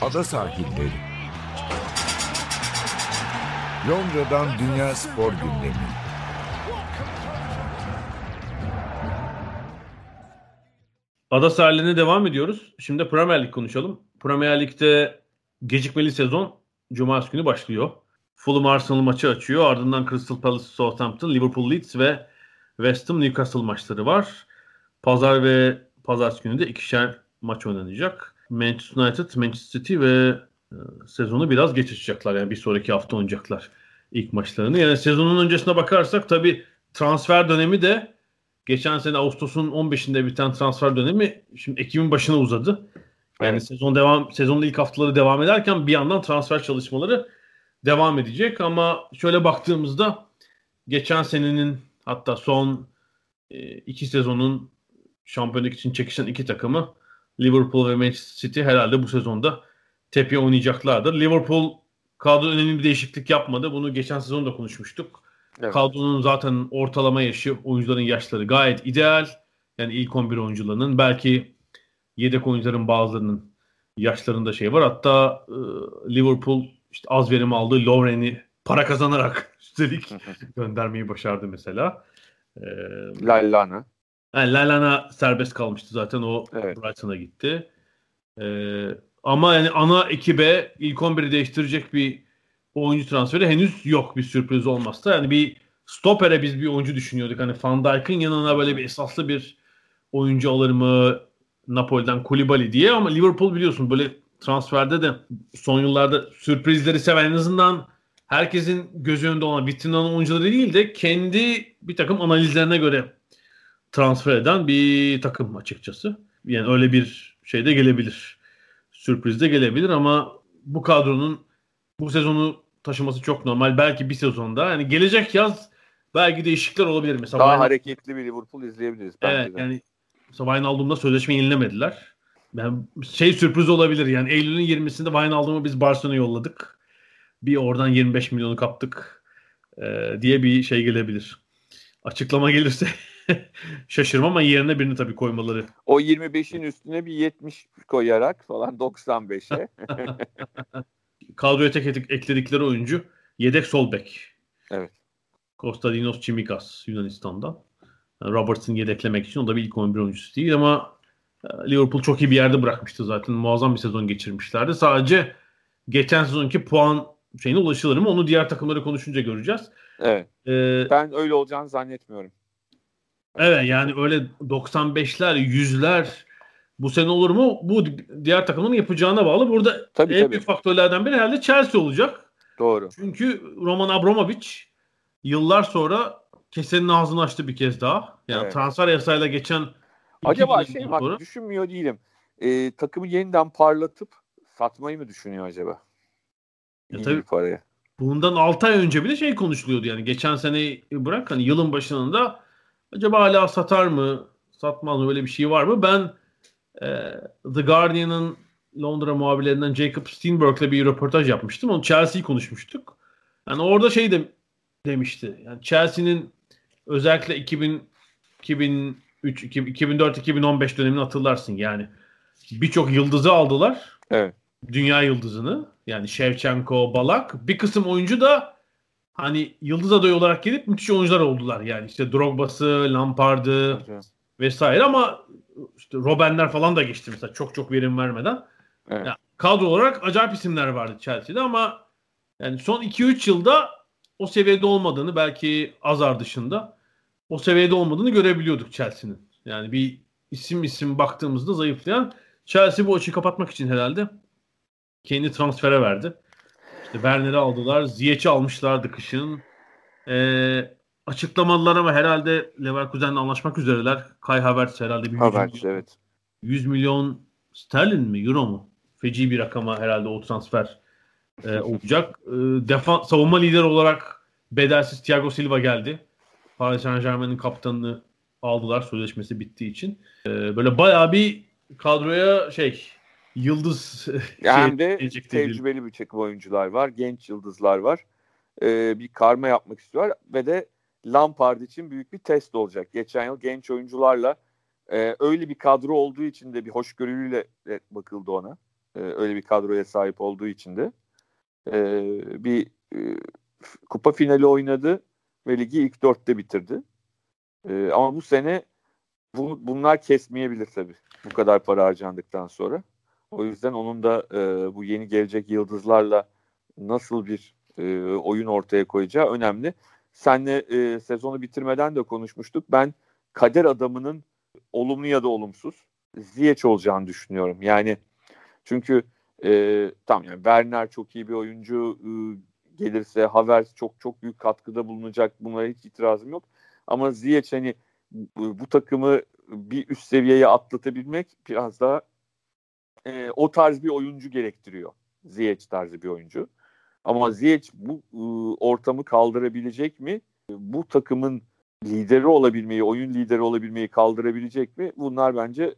Ada sahilleri. Londra'dan Dünya Spor Gündemi. Ada sahiline devam ediyoruz. Şimdi Premier Lig konuşalım. Premier Lig'de gecikmeli sezon Cumartesi günü başlıyor. Fulham Arsenal maçı açıyor. Ardından Crystal Palace Southampton, Liverpool Leeds ve West Ham Newcastle maçları var. Pazar ve pazartesi günü de ikişer maç oynanacak. Manchester United, Manchester City ve sezonu biraz geç açacaklar. Yani bir sonraki hafta oynayacaklar ilk maçlarını. Yani sezonun öncesine bakarsak tabii transfer dönemi de geçen sene Ağustos'un 15'inde biten transfer dönemi şimdi Ekim'in başına uzadı. Yani evet. sezon devam sezonun ilk haftaları devam ederken bir yandan transfer çalışmaları devam edecek ama şöyle baktığımızda geçen senenin hatta son e, iki sezonun şampiyonluk için çekişen iki takımı Liverpool ve Manchester City herhalde bu sezonda tepeye oynayacaklardır. Liverpool kadro önemli bir değişiklik yapmadı. Bunu geçen sezon da konuşmuştuk. Evet. Kadronun zaten ortalama yaşı, oyuncuların yaşları gayet ideal. Yani ilk 11 oyuncularının belki yedek oyuncuların bazılarının yaşlarında şey var. Hatta e, Liverpool işte az verim aldığı Lovren'i para kazanarak üstelik göndermeyi başardı mesela. E, Lallana. Yani Lallana serbest kalmıştı zaten o evet. Brighton'a gitti. E, ama yani ana ekibe ilk 11'i değiştirecek bir oyuncu transferi henüz yok bir sürpriz olmazsa. Yani bir stopere biz bir oyuncu düşünüyorduk. Hani Van Dijk'ın yanına böyle bir esaslı bir oyuncu alır mı Napoli'den Kulibali diye ama Liverpool biliyorsun böyle transferde de son yıllarda sürprizleri seven en azından herkesin göz önünde olan vitrin oyuncuları değil de kendi bir takım analizlerine göre transfer eden bir takım açıkçası. Yani öyle bir şey de gelebilir. Sürpriz de gelebilir ama bu kadronun bu sezonu taşıması çok normal. Belki bir sezonda. Yani gelecek yaz belki değişiklikler olabilir. Mesela Daha Wijnaldum... hareketli bir Liverpool izleyebiliriz. Evet de. yani Wijnaldum'da sözleşme yenilemediler. Yani şey sürpriz olabilir yani Eylül'ün 20'sinde Wijnaldum'u biz Barcelona'ya yolladık. Bir oradan 25 milyonu kaptık e, diye bir şey gelebilir. Açıklama gelirse şaşırmam ama yerine birini tabii koymaları. O 25'in üstüne bir 70 koyarak falan 95'e. kadroya tek ekledikleri oyuncu yedek sol bek. Evet. Kostadinos Çimikas Yunanistan'dan. Yani Robertson yedeklemek için o da bir ilk 11 oyuncusu değil ama e, Liverpool çok iyi bir yerde bırakmıştı zaten. Muazzam bir sezon geçirmişlerdi. Sadece geçen sezonki puan şeyine ulaşılır mı? Onu diğer takımları konuşunca göreceğiz. Evet. Ee, ben öyle olacağını zannetmiyorum. Evet yani öyle 95'ler, 100'ler bu sene olur mu? Bu diğer takımın yapacağına bağlı. Burada tabii, en tabii. büyük faktörlerden biri herhalde Chelsea olacak. Doğru. Çünkü Roman Abramovich yıllar sonra kesenin ağzını açtı bir kez daha. Yani evet. transfer yasayla geçen Acaba şey bak sonra... düşünmüyor değilim. Ee, takımı yeniden parlatıp satmayı mı düşünüyor acaba? Ya İyi tabii. paraya. Bundan 6 ay önce bile şey konuşuluyordu yani. Geçen seneyi bırak hani yılın başında acaba hala satar mı? Satmaz mı? Böyle bir şey var mı? Ben e, The Guardian'ın Londra muhabirlerinden Jacob Steinberg'le bir röportaj yapmıştım. Onu Chelsea'yi konuşmuştuk. Yani orada şey de demişti. Yani Chelsea'nin özellikle 2000 2003 2004 2015 dönemini hatırlarsın yani. Birçok yıldızı aldılar. Evet. Dünya yıldızını. Yani Shevchenko, Balak. Bir kısım oyuncu da hani yıldız adayı olarak gelip müthiş oyuncular oldular. Yani işte Drogba'sı, Lampard'ı Evet. vesaire ama işte Robben'ler falan da geçti mesela çok çok verim vermeden. Evet. Ya, kadro olarak acayip isimler vardı Chelsea'de ama yani son 2-3 yılda o seviyede olmadığını belki Azar dışında o seviyede olmadığını görebiliyorduk Chelsea'nin. Yani bir isim isim baktığımızda zayıflayan Chelsea bu açığı kapatmak için herhalde kendi transfere verdi. İşte Werner'i aldılar. Ziyech'i almışlardı kışın. Ee, açıklamadılar ama herhalde Leverkusen'le anlaşmak üzereler. Kai Havertz herhalde bir 100 Havertz milyon, evet. 100 milyon sterlin mi euro mu? Feci bir rakama herhalde o transfer e, olacak. E, defan, savunma lideri olarak bedelsiz Thiago Silva geldi. Paris Saint Germain'in kaptanını aldılar sözleşmesi bittiği için. E, böyle bayağı bir kadroya şey yıldız şey hem de tecrübeli bir takım oyuncular var. Genç yıldızlar var. Ee, bir karma yapmak istiyorlar ve de Lampard için büyük bir test olacak. Geçen yıl genç oyuncularla e, öyle bir kadro olduğu için de bir hoşgörüyle bakıldı ona. E, öyle bir kadroya sahip olduğu için de e, bir e, kupa finali oynadı ve ligi ilk dörtte bitirdi. E, ama bu sene bu, bunlar kesmeyebilir tabii. Bu kadar para harcandıktan sonra. O yüzden onun da e, bu yeni gelecek yıldızlarla nasıl bir e, oyun ortaya koyacağı önemli. Senle e, sezonu bitirmeden de konuşmuştuk. Ben kader adamının olumlu ya da olumsuz Ziyech olacağını düşünüyorum. Yani çünkü e, tam yani Werner çok iyi bir oyuncu e, gelirse Havertz çok çok büyük katkıda bulunacak. Bunlara hiç itirazım yok. Ama Ziyech hani bu, bu takımı bir üst seviyeye atlatabilmek biraz daha e, o tarz bir oyuncu gerektiriyor. Ziyech tarzı bir oyuncu. Ama Ziyech bu e, ortamı kaldırabilecek mi? Bu takımın lideri olabilmeyi, oyun lideri olabilmeyi kaldırabilecek mi? Bunlar bence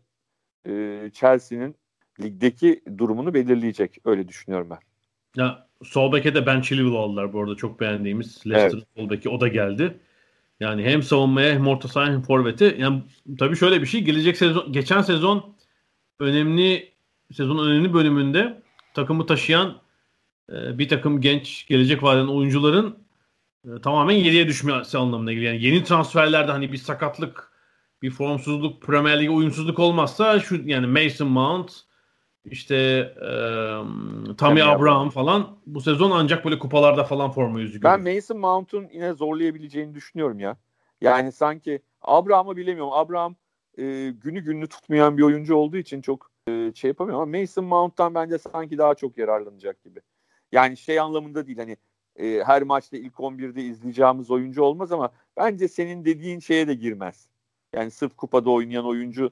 e, Chelsea'nin ligdeki durumunu belirleyecek. Öyle düşünüyorum ben. Ya sol beke de Ben Chilwell aldılar bu arada çok beğendiğimiz Leicester'ın sol beki o da geldi. Yani hem savunmaya hem orta sahaya hem forvete. Yani tabii şöyle bir şey gelecek sezon geçen sezon önemli sezonun önemli bölümünde takımı taşıyan e, bir takım genç gelecek vadeden oyuncuların e, tamamen geriye düşmesi anlamına geliyor. Yani yeni transferlerde hani bir sakatlık, bir formsuzluk, Premier Lig'e uyumsuzluk olmazsa şu yani Mason Mount, işte e, Tammy Tammy Abraham falan bu sezon ancak böyle kupalarda falan forma yüzü Ben görüyor. Mason Mount'un yine zorlayabileceğini düşünüyorum ya. Yani sanki Abraham'ı bilemiyorum. Abraham e, günü gününü tutmayan bir oyuncu olduğu için çok e, şey yapamıyor ama Mason Mount'tan bence sanki daha çok yararlanacak gibi. Yani şey anlamında değil hani e, her maçta ilk 11'de izleyeceğimiz oyuncu olmaz ama bence senin dediğin şeye de girmez. Yani sırf kupada oynayan oyuncu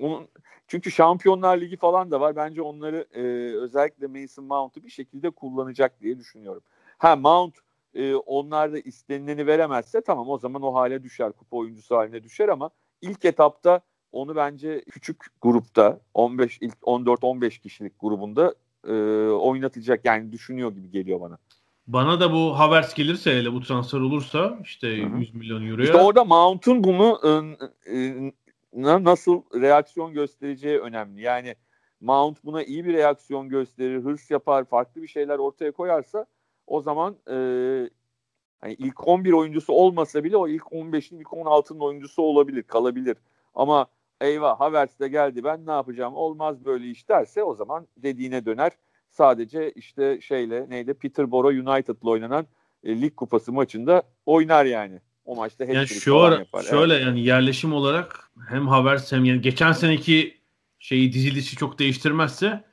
onun çünkü Şampiyonlar Ligi falan da var. Bence onları e, özellikle Mason Mount'u bir şekilde kullanacak diye düşünüyorum. Ha Mount e, onlar da istenileni veremezse tamam o zaman o hale düşer. Kupa oyuncusu haline düşer ama ilk etapta onu bence küçük grupta 15 ilk 14-15 kişilik grubunda e, oynatacak yani düşünüyor gibi geliyor bana. Bana da bu Havertz gelirse hele bu transfer olursa işte Hı hı. 100 milyon euroya İşte orada Mount'un bunu e, e, na- nasıl reaksiyon göstereceği önemli. Yani Mount buna iyi bir reaksiyon gösterir, hırs yapar, farklı bir şeyler ortaya koyarsa o zaman e, hani ilk 11 oyuncusu olmasa bile o ilk 15'in ilk 16'nın oyuncusu olabilir, kalabilir. Ama eyvah Havertz de geldi ben ne yapacağım olmaz böyle iş derse o zaman dediğine döner. Sadece işte şeyle neydi Peterborough United'la oynanan e, lig kupası maçında oynar yani. O maçta Yani şu ara yapar. şöyle Evet. yani yerleşim olarak hem Havertz hem yani geçen seneki şeyi dizilişi çok değiştirmezse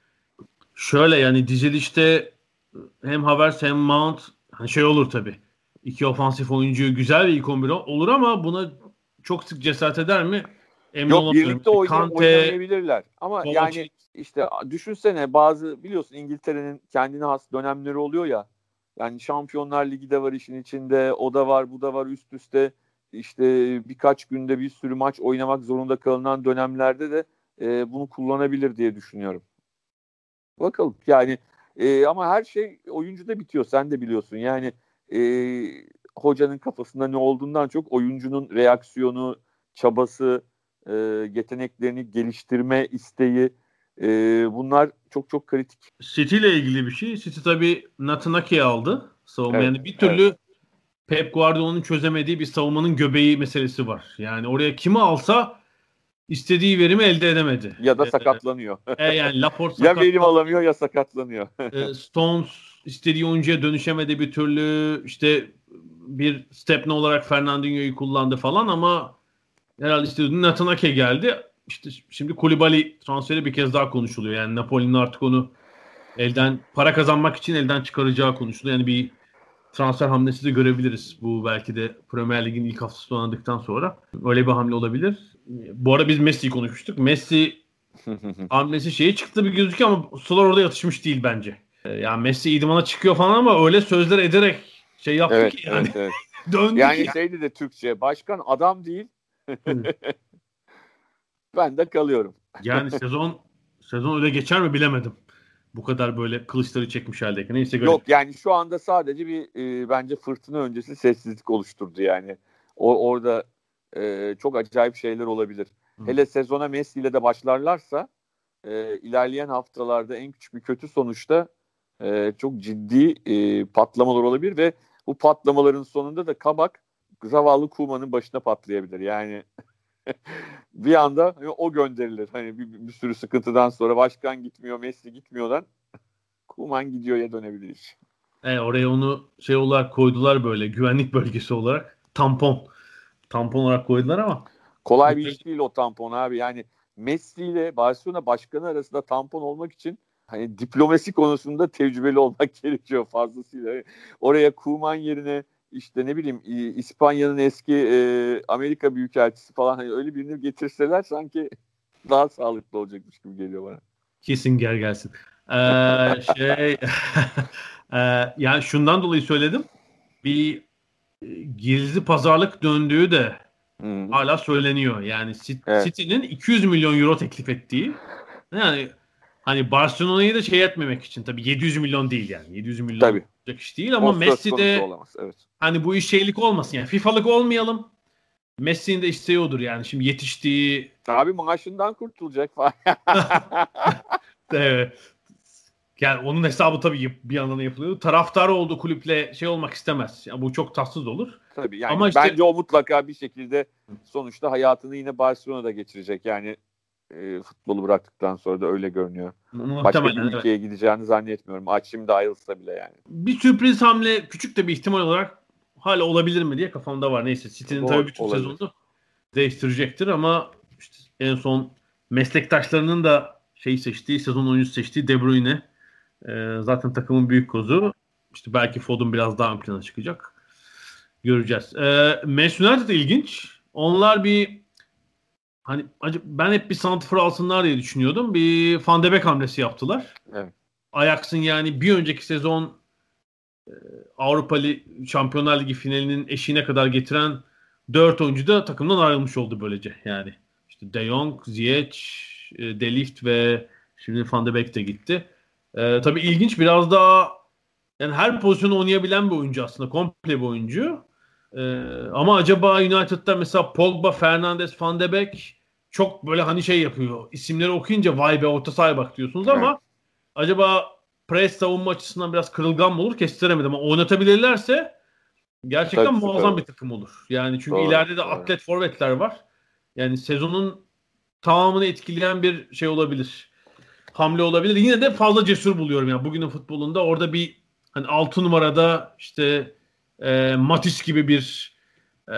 şöyle yani dizilişte hem Havertz hem Mount hani şey olur tabi. İki ofansif oyuncu güzel bir ilk 11 olur ama buna çok sık cesaret eder mi? Emin Yok birlikte oynay- Kante, oynayabilirler. Ama Kovacic- yani işte düşünsene bazı biliyorsun İngiltere'nin kendine has dönemleri oluyor ya. Yani Şampiyonlar Ligi de var işin içinde. O da var, bu da var üst üste. İşte birkaç günde bir sürü maç oynamak zorunda kalınan dönemlerde de e, bunu kullanabilir diye düşünüyorum. Bakalım yani e, ama her şey oyuncuda bitiyor. Sen de biliyorsun. Yani e, hocanın kafasında ne olduğundan çok oyuncunun reaksiyonu, çabası, e, yeteneklerini geliştirme isteği e, bunlar çok çok kritik. City ile ilgili bir şey. City tabii Natanake'yi aldı. Savunma. Evet, Yani bir türlü Pep Guardiola'nın çözemediği bir savunmanın göbeği meselesi var. Yani oraya kimi alsa istediği verimi elde edemedi. Ya da Ee, sakatlanıyor. E, yani Laporte ya sakat, verim alamıyor ya sakatlanıyor. e, Stones istediği oyuncuya dönüşemedi bir türlü. İşte bir stepne olarak Fernandinho'yu kullandı falan ama herhalde istediği Natanake geldi. İşte şimdi Kulibali transferi bir kez daha konuşuluyor. Yani Napoli'nin artık onu elden para kazanmak için elden çıkaracağı konuşuluyor. Yani bir transfer hamlesi de görebiliriz. Bu belki de Premier Lig'in ilk haftası oynadıktan sonra. Öyle bir hamle olabilir. Bu arada biz Messi'yi konuşmuştuk. Messi hamlesi şeyi çıktı bir gözüküyor ama sular orada yatışmış değil bence. Ee, Yani Messi idmana çıkıyor falan ama öyle sözler ederek şey yaptı evet, ki yani. evet, evet. Döndü Yani ki. şeydi de Türkçe başkan adam değil. ben de kalıyorum. Yani sezon sezon öyle geçer mi bilemedim. Bu kadar böyle kılıçları çekmiş haldeyken. Neyse görelim. Yok yani şu anda sadece bir e, bence fırtına öncesi sessizlik oluşturdu yani. O orada e, çok acayip şeyler olabilir. Hı. Hele sezona Messi ile de başlarlarsa e, ilerleyen haftalarda en küçük bir kötü sonuçta e, çok ciddi e, patlamalar olabilir ve bu patlamaların sonunda da kabak zavallı Kuma'nın başına patlayabilir. Yani bir anda o gönderilir. Hani bir, bir sürü sıkıntıdan sonra başkan gitmiyor, Messi gitmiyordan Kuman gidiyor ya dönebilir iş. E, oraya onu şey olarak koydular böyle güvenlik bölgesi olarak. Tampon. Tampon olarak koydular ama Kolay bir iş değil o tampon abi. Yani Messi ile Barcelona başkanı arasında tampon olmak için hani diplomasi konusunda tecrübeli olmak gerekiyor fazlasıyla. Oraya Kuman yerine işte ne bileyim İspanya'nın eski e, Amerika Büyükelçisi falan hani öyle birini getirseler sanki daha sağlıklı olacakmış gibi geliyor bana. kesin gel gelsin. Ee, şey e, yani şundan dolayı söyledim. Bir e, gizli pazarlık döndüğü de Hı. hala söyleniyor. Yani Cit- Evet. City'nin 200 milyon euro teklif ettiği. Yani hani Barcelona'yı da şey etmemek için tabii 700 milyon değil yani. 700 milyon Tabii. olacak iş değil ama Messi de olamaz. Evet. hani bu iş şeylik olmasın yani FIFA'lık olmayalım. Messi'nin de isteği odur yani. Şimdi yetiştiği Abi maaşından kurtulacak falan. Evet. Yani onun hesabı tabii bir yandan yapılıyor. Taraftar olduğu kulüple şey olmak istemez. Yani bu çok tatsız olur. Tabii yani Ama işte- bence o mutlaka bir şekilde sonuçta hayatını yine Barcelona'da geçirecek. Yani e, futbolu bıraktıktan sonra da öyle görünüyor. Başka Muhtemelen. bir evet. ülkeye gideceğini zannetmiyorum. Aç şimdi ayrılsa bile yani. Bir sürpriz hamle küçük de bir ihtimal olarak hala olabilir mi diye kafamda var. Neyse City'nin tabii bütün olabilir. sezonu değiştirecektir ama işte en son meslektaşlarının da şey seçtiği, sezon oyuncusu seçtiği De Bruyne e, zaten takımın büyük kozu. İşte belki Foden biraz daha ön plana çıkacak. Göreceğiz. E, Manchester United ilginç. Onlar bir hani ben hep bir santrfor alsınlar diye düşünüyordum. Bir Van de Beek hamlesi yaptılar. Evet. Ajax'ın yani bir önceki sezon e, Avrupa Li- Şampiyonlar Ligi finalinin eşiğine kadar getiren dört oyuncu da takımdan ayrılmış oldu böylece. Yani işte De Jong, Ziyech, e, De Ligt ve şimdi Van de Beek de gitti. E, tabii ilginç biraz daha yani her pozisyonu oynayabilen bir oyuncu aslında. Komple bir oyuncu. E, ama acaba United'da mesela Pogba, Fernandes, Van de Beek çok böyle hani şey yapıyor. İsimleri okuyunca vay be orta sahaya bak diyorsunuz ama acaba pres savunma açısından biraz kırılgan mı olur kestiremedim ama oynatabilirlerse gerçekten Tabii, süper muazzam olur. bir takım olur. Yani çünkü Doğru, ileride de doğru. atlet forvetler var. Yani sezonun tamamını etkileyen bir şey olabilir. Hamle olabilir. Yine de fazla cesur buluyorum ya bugünün futbolunda. Orada bir hani 6 numarada işte e, Matis gibi bir e,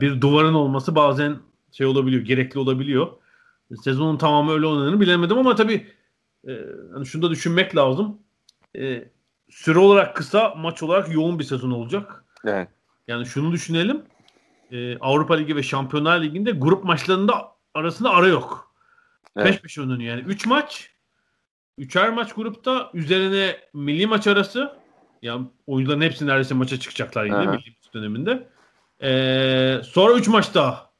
bir duvarın olması bazen şey olabiliyor, gerekli olabiliyor. Sezonun tamamı öyle oynadığını bilemedim ama tabii e, hani şunu da düşünmek lazım. E, süre olarak kısa, maç olarak yoğun bir sezon olacak. Evet. Yani şunu düşünelim. E, Avrupa Ligi ve Şampiyonlar Ligi'nde grup maçlarında arasında ara yok. Evet. Peş peşe oynanıyor yani. 3 maç. Üçer maç grupta üzerine milli maç arası. Yani oyuncuların hepsi neredeyse maça çıkacaklar yine Aha. milli döneminde. Ee, sonra 3 maç daha.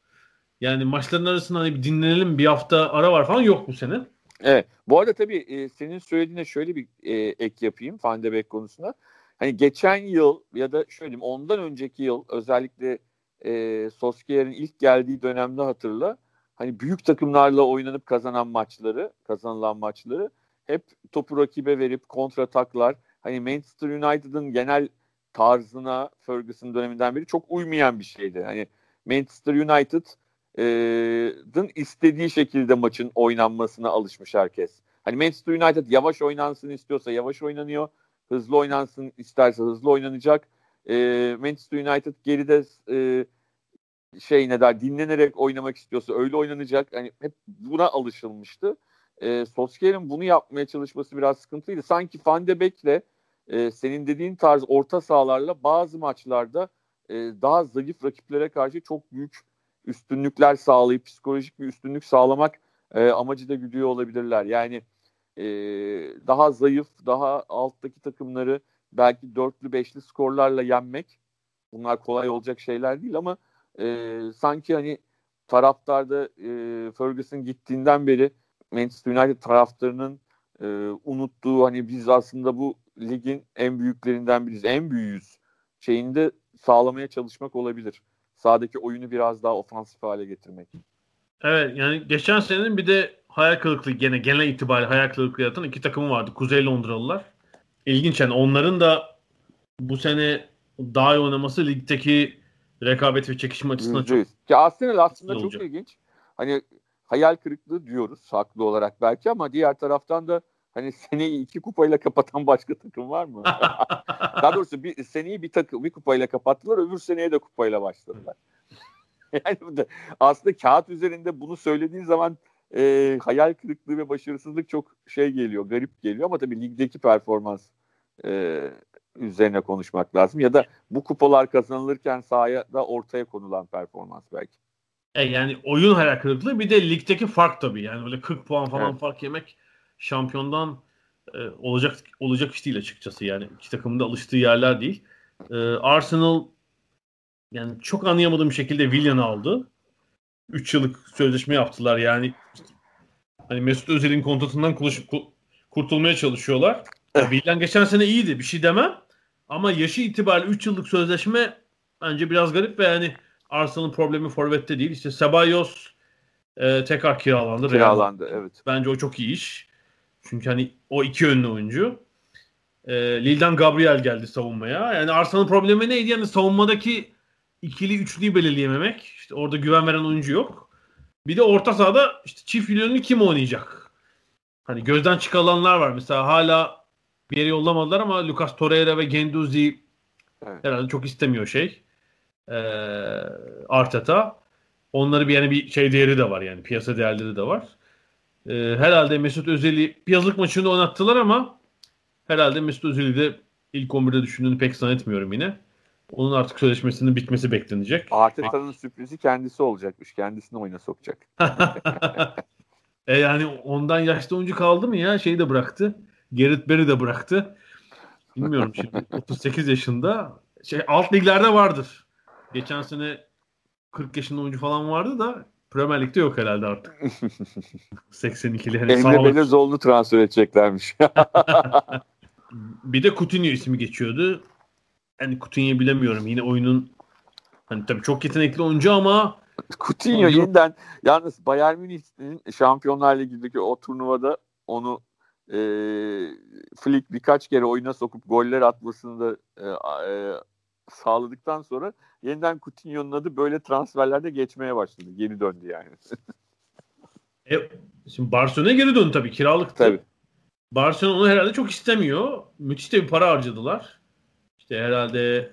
Yani maçların arasında hani bir dinlenelim bir hafta ara var falan yok bu sene. Evet. Bu arada tabii e, senin söylediğine şöyle bir e, ek yapayım Van de Beek konusunda. Hani geçen yıl ya da şöyle diyeyim ondan önceki yıl özellikle e, Solskjaer'in ilk geldiği dönemde hatırla. Hani büyük takımlarla oynanıp kazanan maçları, kazanılan maçları hep topu rakibe verip kontrataklar. Hani Manchester United'ın genel tarzına Ferguson döneminden beri çok uymayan bir şeydi. Hani Manchester United United'ın istediği şekilde maçın oynanmasına alışmış herkes. Hani Manchester United yavaş oynansın istiyorsa yavaş oynanıyor. Hızlı oynansın isterse hızlı oynanacak. E, Manchester United geride e, şey ne der dinlenerek oynamak istiyorsa öyle oynanacak. Hani hep buna alışılmıştı. E, Solskjaer'in bunu yapmaya çalışması biraz sıkıntılıydı. Sanki Van de Beek'le e, senin dediğin tarz orta sahalarla bazı maçlarda e, daha zayıf rakiplere karşı çok büyük üstünlükler sağlayıp psikolojik bir üstünlük sağlamak e, amacı da güdüyor olabilirler. Yani e, daha zayıf, daha alttaki takımları belki dörtlü beşli skorlarla yenmek bunlar kolay olacak şeyler değil ama e, sanki hani taraftarda e, Ferguson gittiğinden beri Manchester United taraftarının e, unuttuğu hani biz aslında bu ligin en büyüklerinden biriyiz, en büyüğüz şeyinde sağlamaya çalışmak olabilir. Sağdaki oyunu biraz daha ofansif hale getirmek. Evet yani geçen senenin bir de hayal kırıklığı gene genel itibariyle hayal kırıklığı yaratan iki takımı vardı. Kuzey Londralılar. İlginç yani onların da bu sene daha iyi oynaması ligdeki rekabet ve çekişme açısından çok Ki Arsenal aslında çok olacak. ilginç. Hani hayal kırıklığı diyoruz haklı olarak belki ama diğer taraftan da hani seneyi iki kupayla kapatan başka takım var mı? Daha doğrusu bir seneyi bir takım bir kupayla kapattılar, öbür seneye de kupayla başladılar. yani aslında kağıt üzerinde bunu söylediğin zaman e, hayal kırıklığı ve başarısızlık çok şey geliyor, garip geliyor ama tabii ligdeki performans e, üzerine konuşmak lazım ya da bu kupalar kazanılırken sahaya da ortaya konulan performans belki. E yani oyun hayal kırıklığı bir de ligdeki fark tabii. Yani böyle 40 puan falan Evet. fark yemek şampiyondan e, olacak olacak iş değil açıkçası. Yani iki takımın da alıştığı yerler değil. E, Arsenal yani çok anlayamadığım şekilde Willian'ı aldı. 3 yıllık sözleşme yaptılar. Yani hani Mesut Özil'in kontratından kuluş- ku- kurtulmaya çalışıyorlar. Willian geçen sene iyiydi. Bir şey demem. Ama yaşı itibariyle 3 yıllık sözleşme bence biraz garip ve yani Arsenal'ın problemi forvette değil. İşte Ceballos e, tekrar kiralandı. Real Kiralandı evet. Bence o çok iyi iş. Çünkü hani o iki yönlü oyuncu. E, Lille'den Gabriel geldi savunmaya. Yani Arsenal'ın problemi neydi? Yani savunmadaki ikili üçlüyü belirleyememek. İşte orada güven veren oyuncu yok. Bir de orta sahada işte çift yönlü kim oynayacak? Hani gözden çıkarılanlar var. Mesela hala bir yere yollamadılar ama Lucas Torreira ve Genduzi Evet. herhalde çok istemiyor şey. Ee, Arteta. Onları bir yani bir şey değeri de var yani piyasa değerleri de var. Ee, herhalde Mesut Özil'i yazlık maçında oynattılar ama herhalde Mesut Özil'i de ilk 11'de düşündüğünü pek zannetmiyorum yine. Onun artık sözleşmesinin bitmesi beklenecek. Arteta'nın sürprizi kendisi olacakmış. Kendisini oyuna sokacak. e yani ondan yaşlı oyuncu kaldı mı ya? Şeyi de bıraktı. Gerrit Berry de bıraktı. Bilmiyorum şimdi 38 yaşında. Şey alt liglerde vardır. Geçen sene 40 yaşında oyuncu falan vardı da Premier Lig'de yok herhalde artık. 82'li hani Emre. Belezoğlu'nu transfer edeceklermiş. Bir de Coutinho ismi geçiyordu. Yani Coutinho'yu bilemiyorum. Yine oyunun hani tabii çok yetenekli oyuncu ama Coutinho Yok. yeniden yalnız Bayern Münih'in Şampiyonlar Ligi'ndeki o turnuvada onu e, Flick birkaç kere oyuna sokup goller atmasını da e, e, sağladıktan sonra yeniden Coutinho'nun adı böyle transferlerde geçmeye başladı. Geri döndü yani. e, şimdi Barcelona'ya geri döndü tabii. Kiralıktı. Tabii. Barcelona onu herhalde çok istemiyor. Müthiş de bir para harcadılar. İşte herhalde e,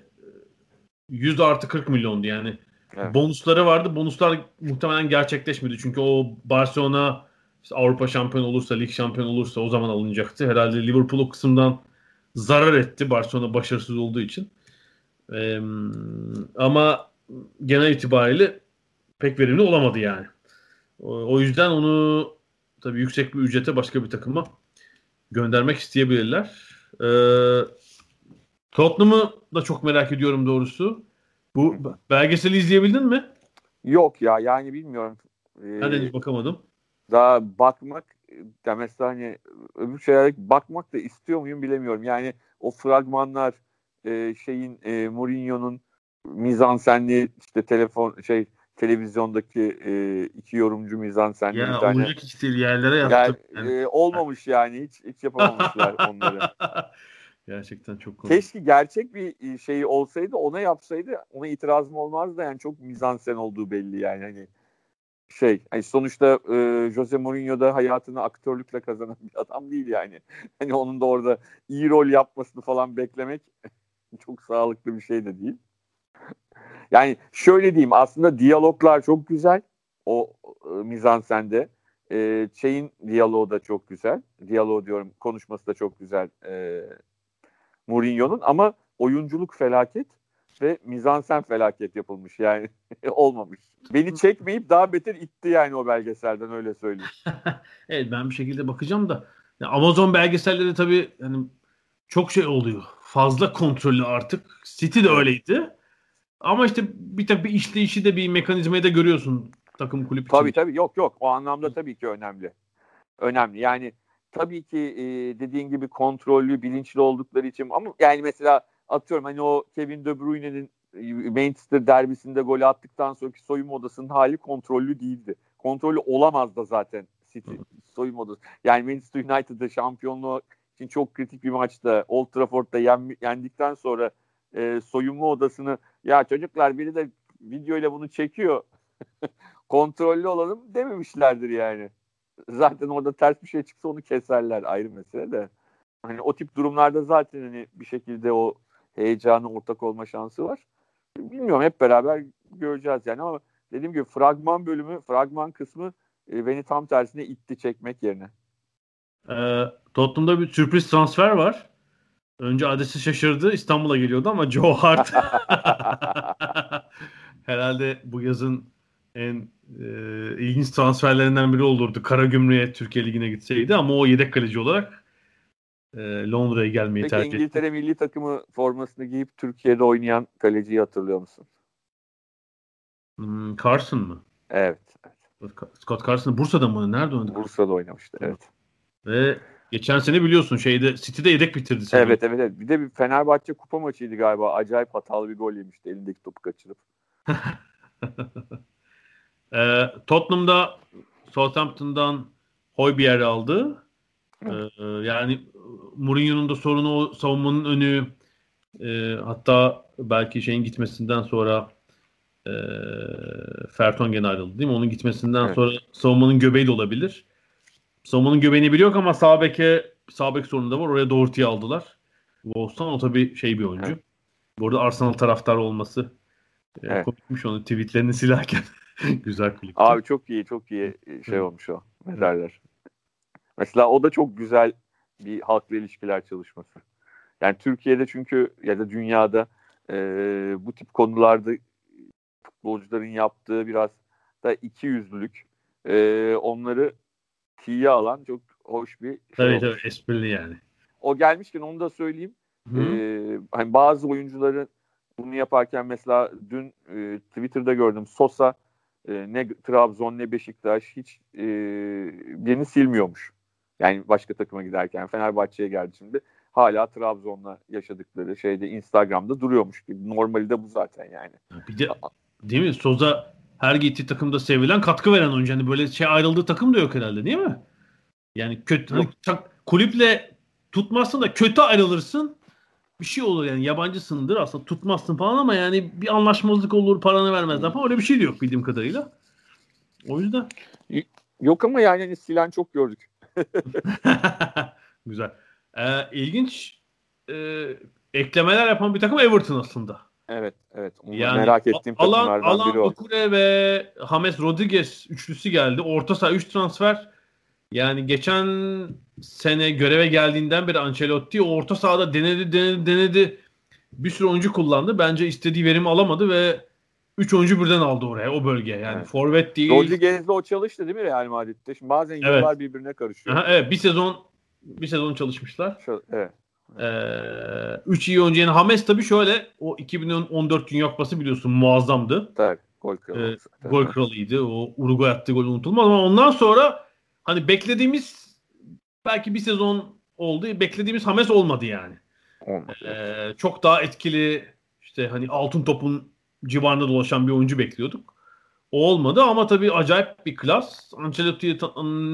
100 artı 40 milyondu yani. Evet. Bonusları vardı. Bonuslar muhtemelen gerçekleşmedi. Çünkü o Barcelona işte Avrupa şampiyonu olursa, lig şampiyonu olursa o zaman alınacaktı. Herhalde Liverpool o kısımdan zarar etti. Barcelona başarısız olduğu için. Ee, ama genel itibariyle pek verimli olamadı yani. O, o yüzden onu tabii yüksek bir ücrete başka bir takıma göndermek isteyebilirler. Ee, Tottenham'ı da çok merak ediyorum doğrusu. Bu belgeseli izleyebildin mi? Yok ya yani bilmiyorum. Ee, ben henüz bakamadım. Daha bakmak demesi hani öbür şeylere bakmak da istiyor muyum bilemiyorum. Yani o fragmanlar e, şeyin e, Mourinho'nun mizansenli işte telefon şey televizyondaki e, iki yorumcu mizansenli ya, bir tane. olacak yerlere yaptım. Yani, yani. E, olmamış yani hiç hiç yapamamışlar onları. Gerçekten çok komik. Keşke gerçek bir şey olsaydı ona yapsaydı ona itirazım olmazdı yani çok mizansen olduğu belli yani hani şey hani sonuçta e, Jose Mourinho da hayatını aktörlükle kazanan bir adam değil yani. Hani onun da orada iyi rol yapmasını falan beklemek çok sağlıklı bir şey de değil. Yani şöyle diyeyim aslında diyaloglar çok güzel. O e, mizansende. E, şeyin diyaloğu da çok güzel. Diyaloğu diyorum konuşması da çok güzel. E, Mourinho'nun ama oyunculuk felaket ve mizansen felaket yapılmış yani olmamış. Beni çekmeyip daha beter itti yani o belgeselden öyle söyleyeyim. evet ben bir şekilde bakacağım da Amazon belgeselleri tabii yani çok şey oluyor. Fazla kontrollü artık. City de öyleydi. Ama işte bir tabii işleyişi de bir mekanizmayı da görüyorsun takım kulüp için. Tabii tabii yok yok o anlamda tabii ki önemli. Önemli yani tabii ki e, dediğin gibi kontrollü, bilinçli oldukları için ama yani mesela atıyorum hani o Kevin De Bruyne'nin e, Manchester derbisinde gol attıktan sonraki soyunma odasının hali kontrollü değildi. Kontrollü olamaz da zaten City soyunma odası. Yani Manchester United'da şampiyonluğu için çok kritik bir maçta Old Trafford'da yen, yendikten sonra e, soyunma odasını ya çocuklar biri de videoyla bunu çekiyor kontrollü olalım dememişlerdir yani. Zaten orada ters bir şey çıksa onu keserler ayrı mesele de. Hani o tip durumlarda zaten hani bir şekilde o heyecanı ortak olma şansı var. Bilmiyorum hep beraber göreceğiz yani ama dediğim gibi fragman bölümü, fragman kısmı e, beni tam tersine itti çekmek yerine. Ee, Tottenham'da bir sürpriz transfer var. Önce adresi şaşırdı. İstanbul'a geliyordu ama Joe Hart herhalde bu yazın en e, ilginç transferlerinden biri olurdu. Karagümrük'e Türkiye Ligi'ne gitseydi ama o yedek kaleci olarak e, Londra'ya gelmeyi Peki tercih etti. İngiltere milli takımı formasını giyip Türkiye'de oynayan kaleciyi hatırlıyor musun? Hmm, Carson mı? Evet. Scott Carson Bursa'da mı? Nerede oynadı? Bursa'da oynamıştı evet. Ve geçen sene biliyorsun şeyde City'de yedek bitirdi. Evet, evet evet. Bir de bir Fenerbahçe kupa maçıydı galiba. Acayip hatalı bir gol yemişti elindeki topu kaçırıp. e, Tottenham'da Southampton'dan Hoybier'i aldı. E, yani Mourinho'nun da sorunu o savunmanın önü e, hatta belki şeyin gitmesinden sonra e, Fertongen ayrıldı değil mi? Onun gitmesinden evet. sonra savunmanın göbeği de olabilir. Savunmanın göbeğini biliyor ama sağ beke sağ bek sorunu da var. Oraya Doherty'yi aldılar. Wolves'tan o tabii şey bir oyuncu. Evet. Bu arada Arsenal taraftarı olması e, evet. komikmiş onu tweetlerini silerken. Güzel klip. Abi çok iyi çok iyi şey olmuş o. Ne derler. Mesela o da çok güzel bir halkla ilişkiler çalışması. Yani Türkiye'de çünkü ya da dünyada e, bu tip konularda futbolcuların yaptığı biraz da iki yüzlülük e, onları tiye alan çok hoş bir şey Tabii tabii esprili yani. O gelmişken onu da söyleyeyim. Ee, hani bazı oyuncuların bunu yaparken mesela dün e, Twitter'da gördüm Sosa e, ne Trabzon ne Beşiktaş hiç e, birini silmiyormuş. Yani başka takıma giderken Fenerbahçe'ye geldi şimdi. Hala Trabzon'la yaşadıkları şeyde Instagram'da duruyormuş gibi. Normali de bu zaten yani. Bir de değil mi? Soza her gittiği takımda sevilen katkı veren oyuncu. Hani böyle şey ayrıldığı takım da yok herhalde değil mi? Yani kötü hani, kulüple tutmazsın da kötü ayrılırsın. Bir şey olur yani yabancısındır aslında tutmazsın falan ama yani bir anlaşmazlık olur paranı vermezler falan öyle bir şey de yok bildiğim kadarıyla. O yüzden. Yok ama yani hani silen çok gördük. Güzel. Ee, ilginç e, eklemeler yapan bir takım Everton aslında. Evet, evet. Onu yani, merak ettiğim takımlardan Alan, biri o. Alan ve James Rodriguez üçlüsü geldi. Orta saha 3 transfer. Yani geçen sene göreve geldiğinden beri Ancelotti orta sahada denedi denedi denedi bir sürü oyuncu kullandı. Bence istediği verimi alamadı ve 3 oyuncu birden aldı oraya o bölge. Yani Evet. forvet değil. Rodriguez'le o çalıştı değil mi Real Madrid'de? Şimdi bazen Evet. yıllar birbirine karışıyor. Aha, evet bir sezon bir sezon çalışmışlar. Şu- evet. 3 iyi oyuncu. Yani Hames tabii şöyle o 2014 Dünya Kupası biliyorsun muazzamdı. Tabii. Gol kralı. Zaten. Gol kralıydı. O Uruguay attığı gol unutulmaz ama ondan sonra hani beklediğimiz belki bir sezon oldu. Beklediğimiz Hames olmadı yani. Olmadı. Ee, çok daha etkili işte hani altın topun civarında dolaşan bir oyuncu bekliyorduk. O olmadı ama tabii acayip bir klas. Ancelotti'yi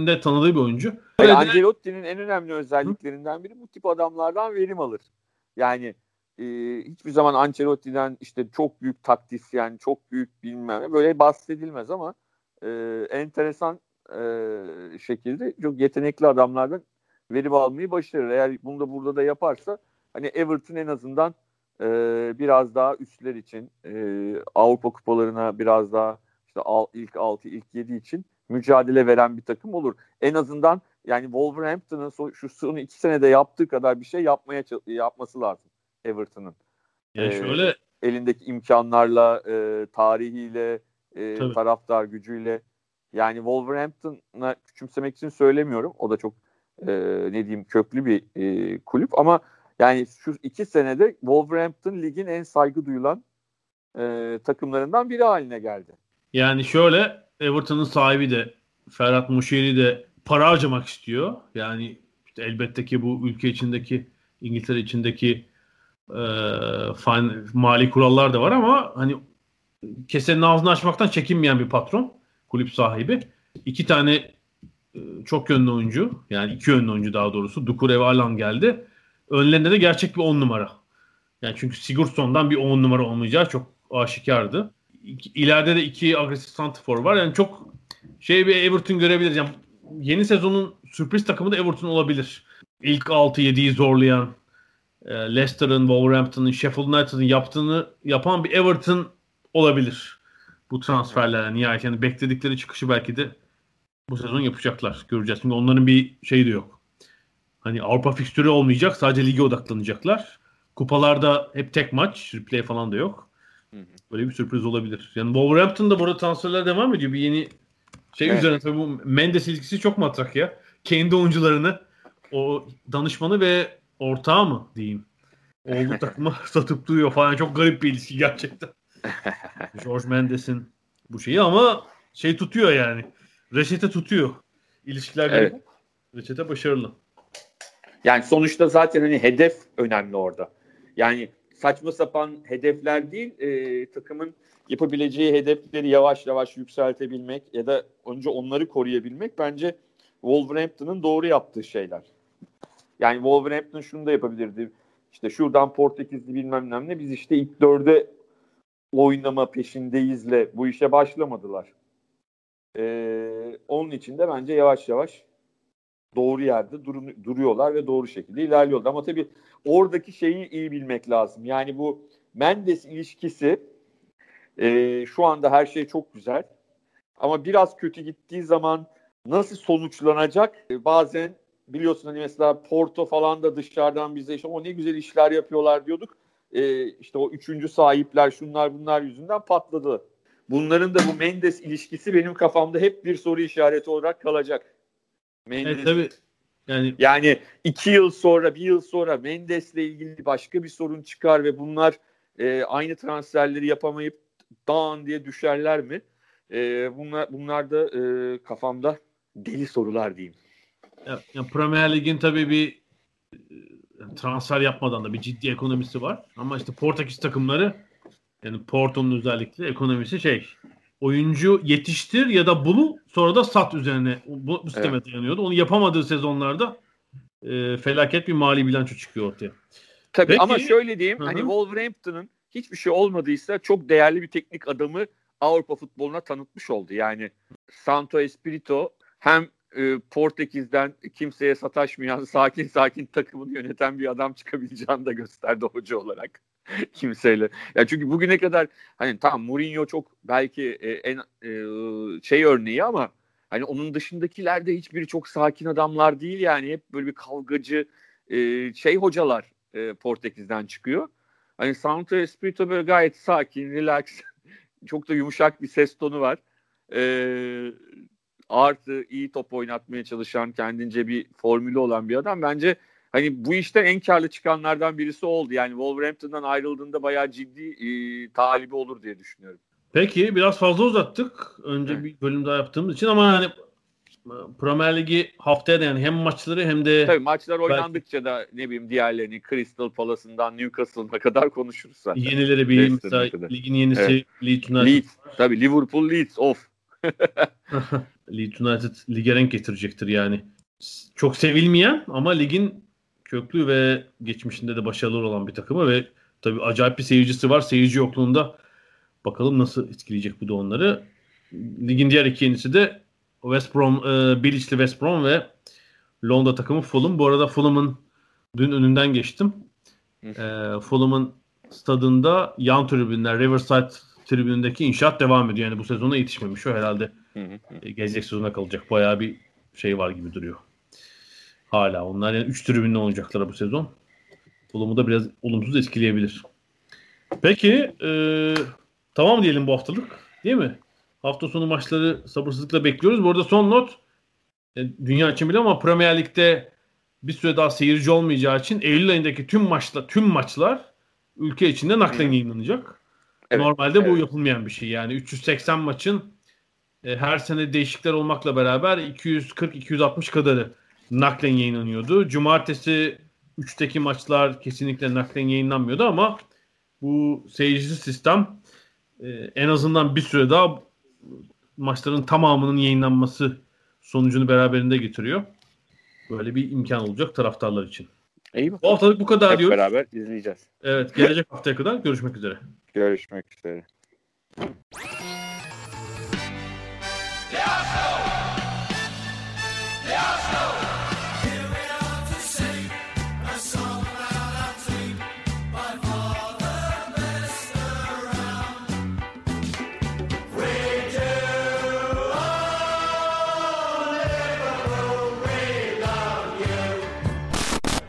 de tanıdığı bir oyuncu. Yani Ancelotti'nin en önemli özelliklerinden biri bu tip adamlardan verim alır. Yani e, hiçbir zaman Ancelotti'den işte çok büyük taktisyen, çok büyük bilmem böyle bahsedilmez ama e, enteresan e, şekilde çok yetenekli adamlardan verim almayı başarır. Eğer bunu da burada da yaparsa hani Everton en azından e, biraz daha üstler için e, Avrupa kupalarına biraz daha işte al, ilk 6 ilk 7 için mücadele veren bir takım olur. En azından yani Wolverhampton'ın so- şu son iki senede yaptığı kadar bir şey yapmaya yapması lazım Everton'ın. yani Ee, şöyle Elindeki imkanlarla, e, tarihiyle, e, Tabii. taraftar gücüyle. Yani Wolverhampton'a küçümsemek için söylemiyorum. O da çok e, ne diyeyim köklü bir e, kulüp ama yani şu iki senede Wolverhampton ligin en saygı duyulan e, takımlarından biri haline geldi. Yani şöyle Everton'ın sahibi de Ferhat Muşeri de para harcamak istiyor. Yani işte elbette ki bu ülke içindeki İngiltere içindeki e, fan- mali kurallar da var ama hani kesenin ağzını açmaktan çekinmeyen bir patron, kulüp sahibi. İki tane e, çok yönlü oyuncu yani iki yönlü oyuncu daha doğrusu Dukure ve Alan geldi. Önlerinde de gerçek bir on numara. Yani çünkü Sigurdsson'dan bir on numara olmayacağı çok aşikardı. İleride de iki agresif santifor var. Yani çok şey bir Everton görebiliriz. Yani yeni sezonun sürpriz takımı da Everton olabilir. İlk 6-7'yi zorlayan e, Leicester'ın, Wolverhampton'ın, Sheffield United'ın yaptığını yapan bir Everton olabilir. Bu transferlerle nihayet yani bekledikleri çıkışı belki de bu sezon yapacaklar. Göreceğiz. Çünkü onların bir şeyi de yok. Hani Avrupa fikstürü olmayacak. Sadece lige odaklanacaklar. Kupalarda hep tek maç. Replay falan da yok. Böyle bir sürpriz olabilir. Yani Wolverhampton'da burada transferler devam ediyor. Bir yeni şey Evet. üzerine tabii bu Mendes ilgisi çok matrak ya. Kendi oyuncularını o danışmanı ve ortağı mı diyeyim. Oğlu takıma satıp duruyor falan. Çok garip bir ilişki gerçekten. George Mendes'in bu şeyi ama şey tutuyor yani. Reçete tutuyor. İlişkiler Evet. garip. Reçete başarılı. Yani sonuçta zaten hani hedef önemli orada. Yani saçma sapan hedefler değil, e, takımın yapabileceği hedefleri yavaş yavaş yükseltebilmek ya da önce onları koruyabilmek bence Wolverhampton'ın doğru yaptığı şeyler. Yani Wolverhampton şunu da yapabilirdi. İşte şuradan Portekizli bilmem ne biz işte ilk dörde oynama peşindeyizle bu işe başlamadılar. Ee, onun için de bence yavaş yavaş doğru yerde durun, duruyorlar ve doğru şekilde ilerliyorlar. Ama tabii oradaki şeyi iyi bilmek lazım. Yani bu Mendes ilişkisi e, şu anda her şey çok güzel. Ama biraz kötü gittiği zaman nasıl sonuçlanacak? E, bazen biliyorsun hani mesela Porto falan da dışarıdan bize işte o ne güzel işler yapıyorlar diyorduk. E, işte o üçüncü sahipler şunlar bunlar yüzünden patladı. Bunların da bu Mendes ilişkisi benim kafamda hep bir soru işareti olarak kalacak. Mendes Evet tabii. Yani yani iki yıl sonra, bir yıl sonra Mendes'le ilgili başka bir sorun çıkar ve bunlar e, aynı transferleri yapamayıp dağın diye düşerler mi? E, bunlar, bunlar da e, kafamda deli sorular diyeyim. Ya, ya Premier Lig'in tabii bir e, transfer yapmadan da bir ciddi ekonomisi var. Ama işte Portekiz takımları yani Porto'nun özellikle ekonomisi şey oyuncu yetiştir ya da bulu sonra da sat üzerine bu, bu sisteme dayanıyordu. Onu yapamadığı sezonlarda e, felaket bir mali bilanço çıkıyor ortaya. Tabii Peki. ama şöyle diyeyim hı. hani Wolverhampton'ın hiçbir şey olmadıysa çok değerli bir teknik adamı Avrupa futboluna tanıtmış oldu. Yani Santo Espirito hem e, Portekiz'den kimseye sataşmayan sakin sakin takımını yöneten bir adam çıkabileceğini de gösterdi hoca olarak kimseyle. Ya çünkü bugüne kadar hani tamam Mourinho çok belki e, en e, şey örneği ama hani onun dışındakiler de hiçbiri çok sakin adamlar değil yani hep böyle bir kavgacı e, şey hocalar e, Portekiz'den çıkıyor. Hani Santo Espirito böyle gayet sakin, relax çok da yumuşak bir ses tonu var. Ee, artı iyi top oynatmaya çalışan kendince bir formülü olan bir adam. Bence hani bu işten en karlı çıkanlardan birisi oldu. Yani Wolverhampton'dan ayrıldığında bayağı ciddi e, talibi olur diye düşünüyorum. Peki biraz fazla uzattık. Önce Evet. bir bölüm daha yaptığımız için ama hani Premier Ligi haftaya da yani hem maçları hem de Tabii maçlar oynandıkça da ne bileyim diğerlerini Crystal Palace'ından Newcastle'ına kadar konuşuruz zaten. yenileri bir mesela kadar. ligin yenisi Evet. Leeds United. Leeds. Tabii Liverpool Leeds of. Leeds United lige renk getirecektir yani. Çok sevilmeyen ama ligin köklü ve geçmişinde de başarılı olan bir takımı ve tabii acayip bir seyircisi var. Seyirci yokluğunda bakalım nasıl etkileyecek bu da onları. Ligin diğer iki yenisi de West Brom, e, Bilic'li West Brom ve Londra takımı Fulham. Bu arada Fulham'ın dün önünden geçtim. E, Fulham'ın stadında yan tribünler Riverside tribünündeki inşaat devam ediyor. Yani bu sezona yetişmemiş o herhalde e, gelecek sezona kalacak. Bayağı bir şey var gibi duruyor. Hala onlar yani 3 tribünle oynayacaklar bu sezon. Fulham'ı da biraz olumsuz etkileyebilir. Peki e, tamam diyelim bu haftalık değil mi? Hafta sonu maçları sabırsızlıkla bekliyoruz. Bu arada son not e, dünya için bile ama Premier Lig'de bir süre daha seyirci olmayacağı için Eylül ayındaki tüm maçlar tüm maçlar ülke içinde naklen yayınlanacak. Evet, Normalde bu evet. yapılmayan bir şey. Yani 380 maçın e, her sene değişiklikler olmakla beraber 240-260 kadarı naklen yayınlanıyordu. Cumartesi 3'teki maçlar kesinlikle naklen yayınlanmıyordu ama bu seyircisiz sistem e, en azından bir süre daha maçların tamamının yayınlanması sonucunu beraberinde getiriyor. Böyle bir imkan olacak taraftarlar için. İyi Bu haftalık bu kadar Hep diyoruz. beraber izleyeceğiz. Evet, gelecek haftaya kadar görüşmek üzere. Görüşmek üzere.